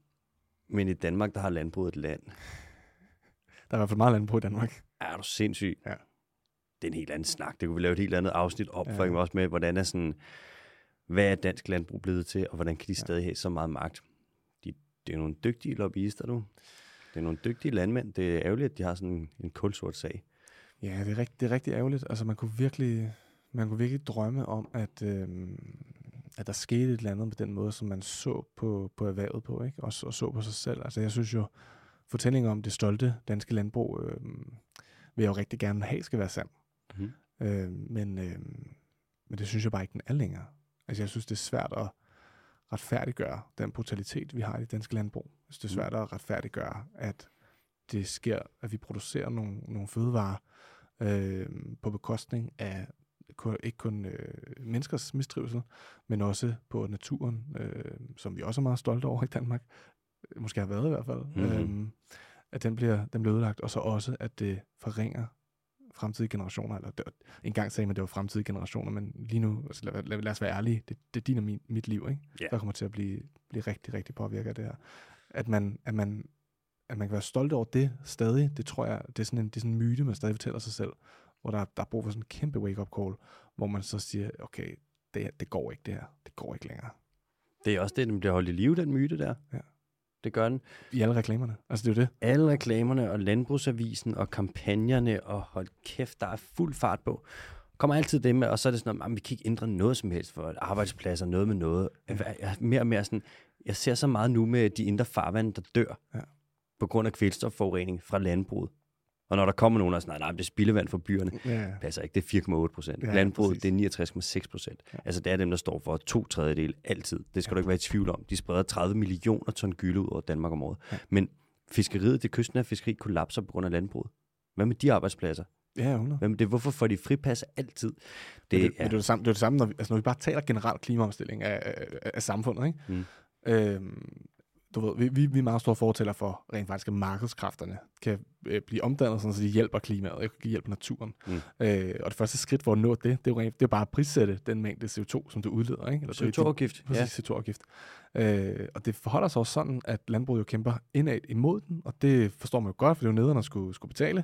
men i Danmark, der har landbruget et land. Der er i hvert fald meget landbrug i Danmark. Er du sindssyg? Ja. Det er en helt anden snak. Det kunne vi lave et helt andet afsnit op ja. for også med, hvordan er sådan, hvad er dansk landbrug blevet til, og hvordan kan de stadig ja. have så meget magt? De, det er nogle dygtige lobbyister, du. Det er nogle dygtige landmænd. Det er ærgerligt, at de har sådan en kulsort sag. Ja, det er, rigt, det er rigtig ærgerligt. Altså, man kunne virkelig, man kunne virkelig drømme om, at, øhm, at der skete et eller andet på den måde, som man så på, på erhvervet på, ikke? Og, og så på sig selv. Altså, jeg synes jo, fortællingen om det stolte danske landbrug, øhm, vil jeg jo rigtig gerne have, skal være sand. Mm. Øhm, men, øhm, men det synes jeg bare ikke, den er længere. Altså, jeg synes, det er svært at retfærdiggøre den brutalitet, vi har i det danske landbrug. Synes, det er mhm. svært at retfærdiggøre, at det sker, at vi producerer nogle, nogle fødevarer, øh, på bekostning af ikke kun øh, menneskers mistrivsel, men også på naturen, øh, som vi også er meget stolte over i Danmark, måske har været i hvert fald, mm-hmm. øh, at den bliver, den bliver ødelagt, og så også, at det forringer fremtidige generationer. Eller det, en gang sagde man, at det var fremtidige generationer, men lige nu, altså lad, lad, lad os være ærlige, det, det er din og min, mit liv, ikke? Ja. der kommer til at blive, blive rigtig, rigtig påvirket af det her. At man, at man, at man kan være stolt over det stadig, det tror jeg, det er sådan en, det er sådan en myte, man stadig fortæller sig selv, hvor der, der er brug for sådan en kæmpe wake-up call, hvor man så siger, okay, det, det går ikke det her, det går ikke længere. Det er også det, den bliver holdt i live, den myte der. Ja. Det gør den. I alle reklamerne, altså det er jo det. Alle reklamerne og landbrugsavisen og kampagnerne, og hold kæft, der er fuld fart på. Kommer altid det med, og så er det sådan, at vi kan ikke ændre noget som helst for arbejdspladser, noget med noget. Jeg er mere og mere sådan, jeg ser så meget nu med de indre farvande, der dør Ja. På grund af kvælstofforurening fra landbruget. Og når der kommer nogen og siger, nej, nej, det er spildevand fra byerne, Ja, passer ikke. Det er 4,8 procent. Ja, Ja, Landbruget, præcis. det er 69,6 procent. Ja. Ja. Altså, det er dem, der står for to tredjedel altid. Det skal ja. du ikke være i tvivl om. De spreder 30 millioner ton gylde ud over Danmark om året. Ja. Ja. Men fiskeriet, det kystnære fiskeri, kollapser på grund af landbruget. Hvad med de arbejdspladser? ja 100. Hvad med det? Hvorfor får de fripas altid? Det, men det, er, men det, er det, samme, det er det samme, når vi, altså når vi bare taler generelt klimaomstilling af, af, af samfundet. Ikke? Mm. Øhm, du ved, vi, vi, vi er meget store fortæller for rent faktisk, at markedskræfterne kan øh, blive omdannet, sådan, så de hjælper klimaet, ikke? hjælper naturen. Mm. Øh, og det første skridt for at nå det, det er jo, rent, det er bare at prissætte den mængde CO2, som du udleder. Ikke? Eller det- CO2-afgift. Ja. Præcis, ja. CO2-afgift. Øh, og det forholder sig også sådan, at landbruget jo kæmper indad imod den, og det forstår man jo godt, for det er jo nederen at skulle, skulle betale.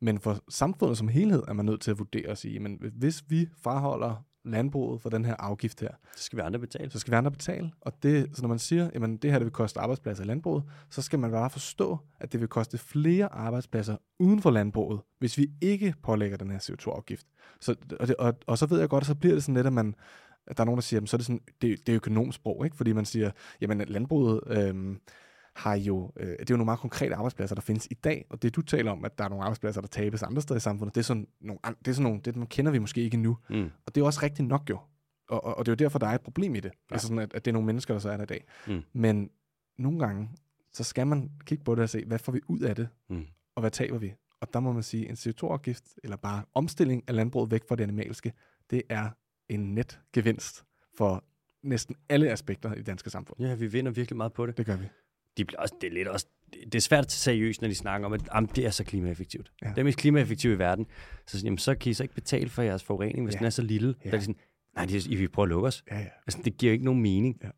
Men for samfundet som helhed er man nødt til at vurdere og sige, men hvis vi fraholder landbruget for den her afgift her, Så skal vi andre betale. så skal vi andre betale. Og det, så når man siger, at det her det vil koste arbejdspladser i landbruget, så skal man bare forstå, at det vil koste flere arbejdspladser uden for landbruget, hvis vi ikke pålægger den her CO2-afgift. Så, og, det, og, og så ved jeg godt, at så bliver det sådan lidt, at man at der er nogen, der siger, jamen, så er det sådan, det, det er økonomsprog, ikke? Fordi man siger, jamen landbruget øhm, har jo, øh, det er jo nogle meget konkrete arbejdspladser, der findes i dag, og det du taler om, at der er nogle arbejdspladser, der tabes andre steder i samfundet, det er sådan nogle, det er sådan nogle, det man kender vi måske ikke endnu. Mm. Og det er også rigtigt nok jo. Og, og, og det er jo derfor, der er et problem i det. Ja. Altså sådan, at, at det er nogle mennesker, der så er der i dag. Mm. Men nogle gange, så skal man kigge på det og se, hvad får vi ud af det, Mm. og hvad taber vi? Og der må man sige, en CO2-afgift, eller bare omstilling af landbruget væk fra det animalske, det er en net gevinst for næsten alle aspekter i det danske samfund. Ja, vi vinder virkelig meget på det. Det gør vi. De bliver også, det er lidt også, det er svært seriøst, når de snakker om, at jamen, det er så klimaeffektivt. Ja. Det er mest klimaeffektivt i verden. Så, sådan, jamen, så kan I så ikke betale for jeres forurening, hvis Ja. den er så lille. Ja. Der er de sådan, nej, det er, I vil prøve at lukke os. Ja, ja. Altså, det giver ikke nogen mening. Ja.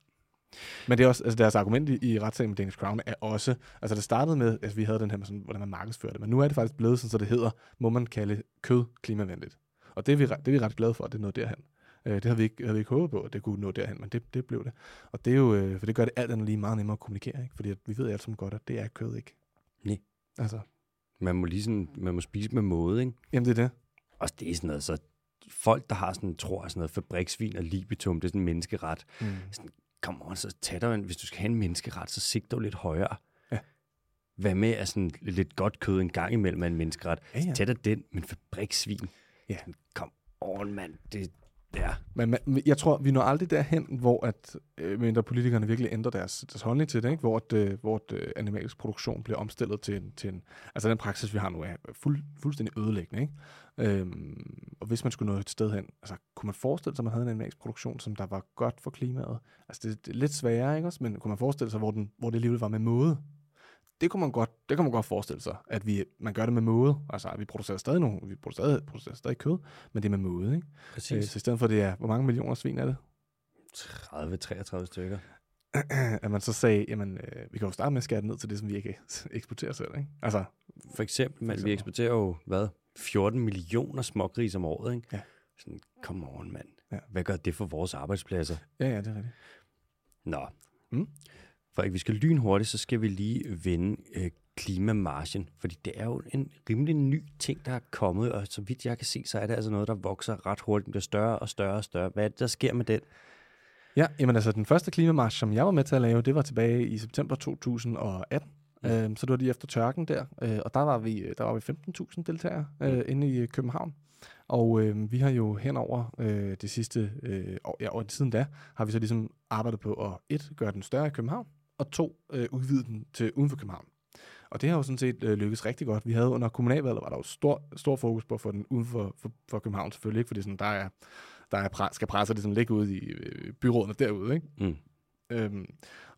Men det er også, altså deres argument i, i retssagen med Danish Crown er også, altså det startede med, at vi havde den her med sådan, hvordan man markedsfører det, men nu er det faktisk blevet sådan, så det hedder, må man kalde kød klimavenligt. Og det er vi, det er vi ret glade for, at det nåede derhen. Øh, det havde vi, ikke, havde vi ikke håbet på, at det kunne nå derhen, men det, det blev det. Og det er jo, øh, for det gør det alt andet lige meget nemmere at kommunikere, ikke? fordi vi ved alt som godt, at det er kød ikke. Nej. Altså, Man må, lige sådan, man må spise med måde, ikke? jamen det er det. Og det er sådan noget, så folk, der har sådan, tror sådan noget fabriksvin og libitum, det er sådan en menneskeret. Mm. Sådan, kom on, så tag dig, hvis du skal have en menneskeret, så sigt dog lidt højere. Ja. Hvad med at sådan lidt godt kød en gang imellem er en menneskeret? Ja, ja. Tag dig den, men fabriksvin. Ja. Kom on, mand. Det, ja. Men man, jeg tror, vi når aldrig derhen, hvor at, øh, mindre politikerne virkelig ændrer deres, deres holdning til det, ikke? hvor, at, øh, hvor at, øh, animalsk produktion bliver omstillet til en, til en... Altså den praksis, vi har nu, er fuld, fuldstændig ødelæggende. Ikke? Øhm, og hvis man skulle nå et sted hen, altså kunne man forestille sig, at man havde en animalsk produktion, som der var godt for klimaet? Altså det, det er lidt sværere, ikke også? Men kunne man forestille sig, hvor, den, hvor det alligevel var med måde? Det kunne man godt, det kan man godt forestille sig, at vi, man gør det med måde. Altså, vi producerer stadig nogle, vi producerer, producerer stadig kød, men det er med måde, ikke? Øh, Præcis. så i stedet for, det er, hvor mange millioner svin er det? 30-33 stykker. at man så sagde, jamen, øh, vi kan jo starte med at skære det ned til det, som vi ikke eksporterer selv, ikke? Altså, For eksempel, men vi eksporterer jo, hvad, 14 millioner smågris om året, ikke? Ja. Sådan, come on, mand. Ja. Hvad gør det for vores arbejdspladser? ja, ja, det er rigtigt. Nå. Mm. For vi skal lynhurtigt, så skal vi lige vende øh, klimamargen, fordi det er jo en rimelig ny ting, der er kommet, og så vidt jeg kan se, så er det altså noget, der vokser ret hurtigt, bliver større og større og større. Hvad er det, der sker med den? Ja, jamen altså, den første klimamarsch, som jeg var med til at lave, det var tilbage i september 2018. Mm. Øhm, så det var lige efter tørken der, øh, og der var vi, der var vi 15.000 deltagere øh, inde i København. Og øh, vi har jo henover øh, det sidste øh, år, ja, og siden da, har vi så ligesom arbejdet på at et, gøre den større i København, og to, øh, udvide den til uden for København. Og det har jo sådan set øh, lykkes rigtig godt. Vi havde under kommunalvalget, var der jo stor, stor fokus på at få den uden for, for, for København selvfølgelig, ikke? fordi sådan, der er, der er pre- skal presser ligesom ligge ude i øh, byrådene derude. Ikke? Mm. Øhm,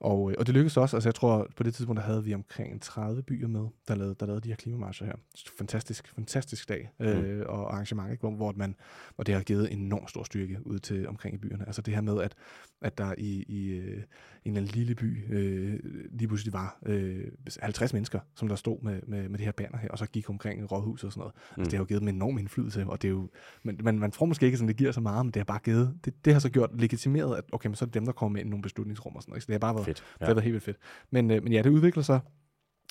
og, og det lykkedes også. Altså jeg tror, på det tidspunkt, der havde vi omkring 30 byer med, der lavede, der lavede de her klimamarcher her. Fantastisk, fantastisk dag mm. øh, og arrangement, ikke? Hvor, hvor, man, hvor det har givet enormt stor styrke ud til omkring i byerne. Altså det her med, at, at der i, i øh, en eller anden lille by øh, lige pludselig var øh, 50 mennesker, som der stod med, med, med det her banner her, og så gik omkring rådhus og sådan noget. Mm. Altså det har jo givet dem enorm indflydelse, og det er jo, man, man, man tror måske ikke, at det giver så meget, men det har bare givet, det, det har så gjort legitimeret, at okay, men så er det dem, der kommer med i nogle beslutningsrum og sådan noget. Så det har bare været, fedt. Ja. det har været helt vildt fedt. Men, øh, men ja, det udvikler sig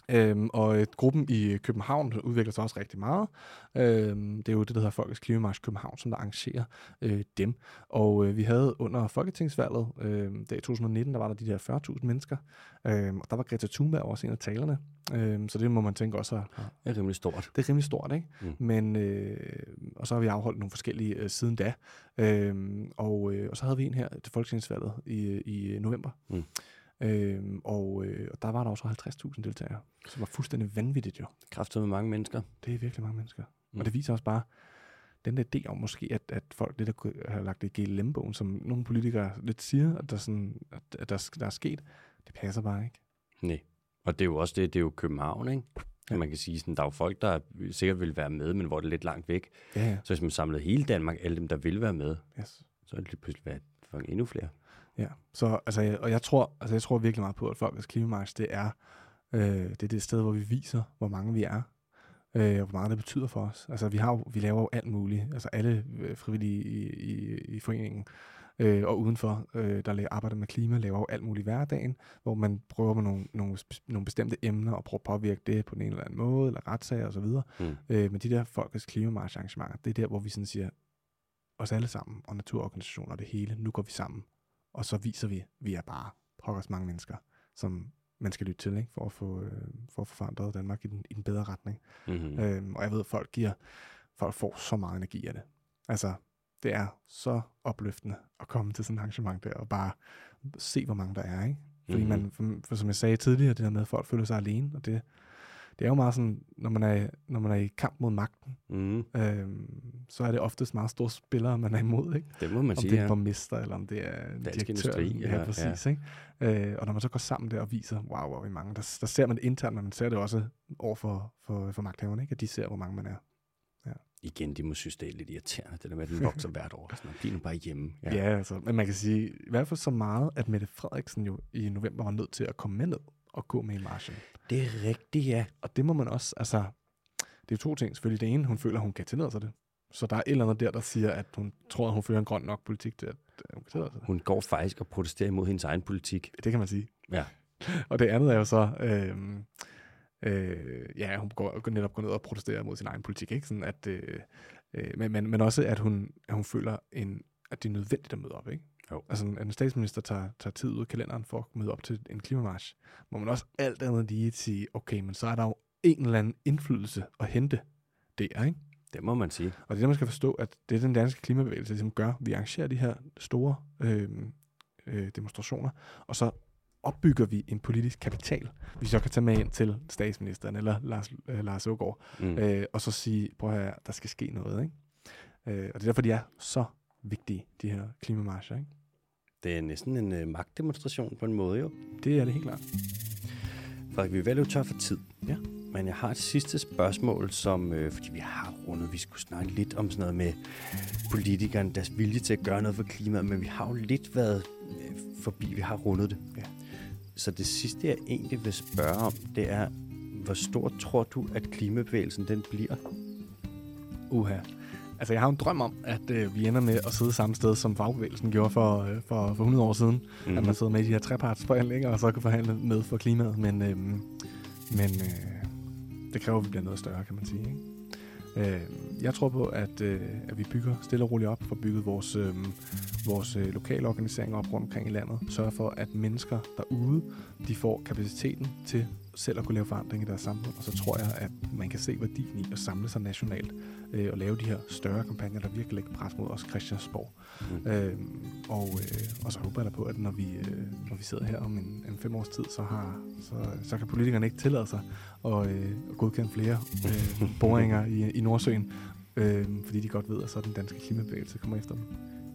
Øhm, og øh, gruppen i København udvikler sig også rigtig meget. Øhm, det er jo det, der hedder Folkets Klimamarsch København, som der arrangerer øh, dem. Og øh, vi havde under folketingsvalget, øh, der i 2019, der var der de der 40.000 mennesker. Øh, og der var Greta Thunberg også en af talerne. Øh, så det må man tænke også er, det er rimelig stort. Det er rimelig stort, ikke? Mm. Men, øh, og så har vi afholdt nogle forskellige øh, siden da. Øh, og, øh, og så havde vi en her til folketingsvalget i, i november. Mm. Øhm, og, øh, og der var der også 50.000 deltagere, som var fuldstændig vanvittigt jo. Kræftet med mange mennesker. Det er virkelig mange mennesker. Mm. Og det viser også bare den der idé om måske, at, at folk lidt har lagt det i GLM-bogen, som nogle politikere lidt siger, at der, sådan, at, at der, der er sket, det passer bare ikke. Nej. Og det er jo også det, det er jo København, ikke? Ja. Man kan sige, sådan, der er jo folk, der sikkert vil være med, men hvor det er lidt langt væk. Ja, ja. Så hvis man samlede hele Danmark, alle dem, der vil være med, yes. så er det lige pludselig været endnu flere. Ja, så, altså, og jeg tror, altså, jeg tror virkelig meget på, at Folkets Klimamarsch, det er, øh, det er det sted, hvor vi viser, hvor mange vi er, øh, og hvor meget det betyder for os. Altså, vi, har vi laver jo alt muligt, altså alle øh, frivillige i, i, i foreningen, øh, og udenfor, øh, der arbejder med klima, laver jo alt muligt i hverdagen, hvor man prøver med nogle, nogle, nogle bestemte emner, og prøver at påvirke det på en eller anden måde, eller retssager osv. Mm. Øh, men de der Folkets Klimamarsch arrangementer, det er der, hvor vi sådan siger, os alle sammen, og naturorganisationer og det hele, nu går vi sammen og så viser vi, at vi er bare pokkers mange mennesker, som man skal lytte til, ikke? For, at få, øh, for at få forandret Danmark i den, i den bedre retning. Mm-hmm. Øhm, og jeg ved, at folk, giver, folk får så meget energi af det. Altså, det er så opløftende at komme til sådan et arrangement der, og bare se, hvor mange der er, ikke? Fordi mm-hmm. man, for, for som jeg sagde tidligere, det der med, at folk føler sig alene, og det, det er jo meget sådan, når man er, når man er i kamp mod magten, mm. øhm, så er det oftest meget store spillere, man er imod. Ikke? Det må man om sige, Om det er borgmester, eller om det er Dansk direktør. Industri, ja, ja, præcis. Ja. Ikke? Øh, og når man så går sammen der og viser, wow, hvor er mange, der, der ser man det internt, men man ser det også over for, for, for magthaverne, ikke? at de ser, hvor mange man er. Ja. Igen, de må synes, det er lidt irriterende, det der med, at den vokser hvert år. Sådan, er nu bare hjemme. Ja. ja, altså, men man kan sige, i hvert fald så meget, at Mette Frederiksen jo i november var nødt til at komme med ned og gå med i marchen. Det er rigtigt, ja. Og det må man også, altså, det er to ting. Selvfølgelig det ene, hun føler, hun kan tillade sig det. Så der er et eller andet der, der siger, at hun tror, at hun fører en grøn nok politik til, at hun kan tillade sig det. Hun går faktisk og protesterer imod hendes egen politik. Det kan man sige. Ja. og det andet er jo så, øh, øh, ja, hun går, netop går ned og protesterer mod sin egen politik, ikke? Sådan at, øh, øh, men, men, men også, at hun, at hun føler, en, at det er nødvendigt at møde op, ikke? Jo. Altså, en statsminister tager, tager tid ud af kalenderen for at møde op til en klimamarsch, må man også alt andet lige sige, okay, men så er der jo en eller anden indflydelse at hente der, ikke? Det må man sige. Og det er det, man skal forstå, at det er den danske klimabevægelse, som gør, vi arrangerer de her store øh, øh, demonstrationer, og så opbygger vi en politisk kapital, vi så kan tage med ind til statsministeren eller Lars, øh, Lars Ågaard, mm. øh, og så sige, prøv at høre, der skal ske noget. Ikke? Øh, og det er derfor, de er så vigtige, de her klimamarcher. Ikke? Det er næsten en øh, magtdemonstration på en måde, jo. Det er det helt klart. Frederik, vi er vel tør for tid. Ja. Men jeg har et sidste spørgsmål, som, øh, fordi vi har rundet, vi skulle snakke lidt om sådan noget med politikerne, deres vilje til at gøre noget for klimaet, men vi har jo lidt været øh, forbi, vi har rundet det. Ja. Så det sidste, jeg egentlig vil spørge om, det er, hvor stor tror du, at klimabevægelsen den bliver? Uha. Altså, jeg har en drøm om, at øh, vi ender med at sidde samme sted, som fagbevægelsen gjorde for, øh, for, for 100 år siden. Mm-hmm. At man sidder med i de her trepartsforhandlinger, og så kan forhandle med for klimaet. Men, øh, men øh, det kræver, at vi bliver noget større, kan man sige. Ikke? Øh, jeg tror på, at, øh, at vi bygger stille og roligt op, for bygget vores, øh, vores øh, lokale organiseringer op rundt omkring i landet. Sørger for, at mennesker derude, de får kapaciteten til selv at kunne lave forandring i deres samfund. Og så tror jeg, at man kan se værdien i at samle sig nationalt øh, og lave de her større kampagner, der virkelig lægger pres mod os Christiansborg. Mm. Øh, og, øh, og så håber jeg da på, at når vi, øh, når vi sidder her om en, en fem års tid, så, har, så, så kan politikerne ikke tillade sig at, øh, at godkende flere øh, boringer i, i Nordsøen, øh, fordi de godt ved, at så den danske klimabevægelse kommer efter dem.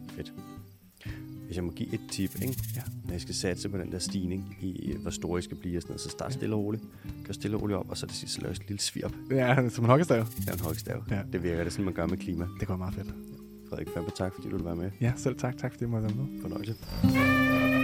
Fedt. Hvis jeg må give et tip, ikke? Ja. når jeg skal satse på den der stigning i, hvor store jeg skal blive og sådan noget, så start stille og roligt. Gør stille og roligt op, og så det sidste, så laver et lille svirp. Ja, som en hockeystav. Er en hockeystav. Ja. Det virker det, sådan man gør med klima. Det går meget fedt. Frederik, fandme tak, fordi du ville være med. Ja, selv tak. Tak fordi jeg måtte være med. Fornøjelse.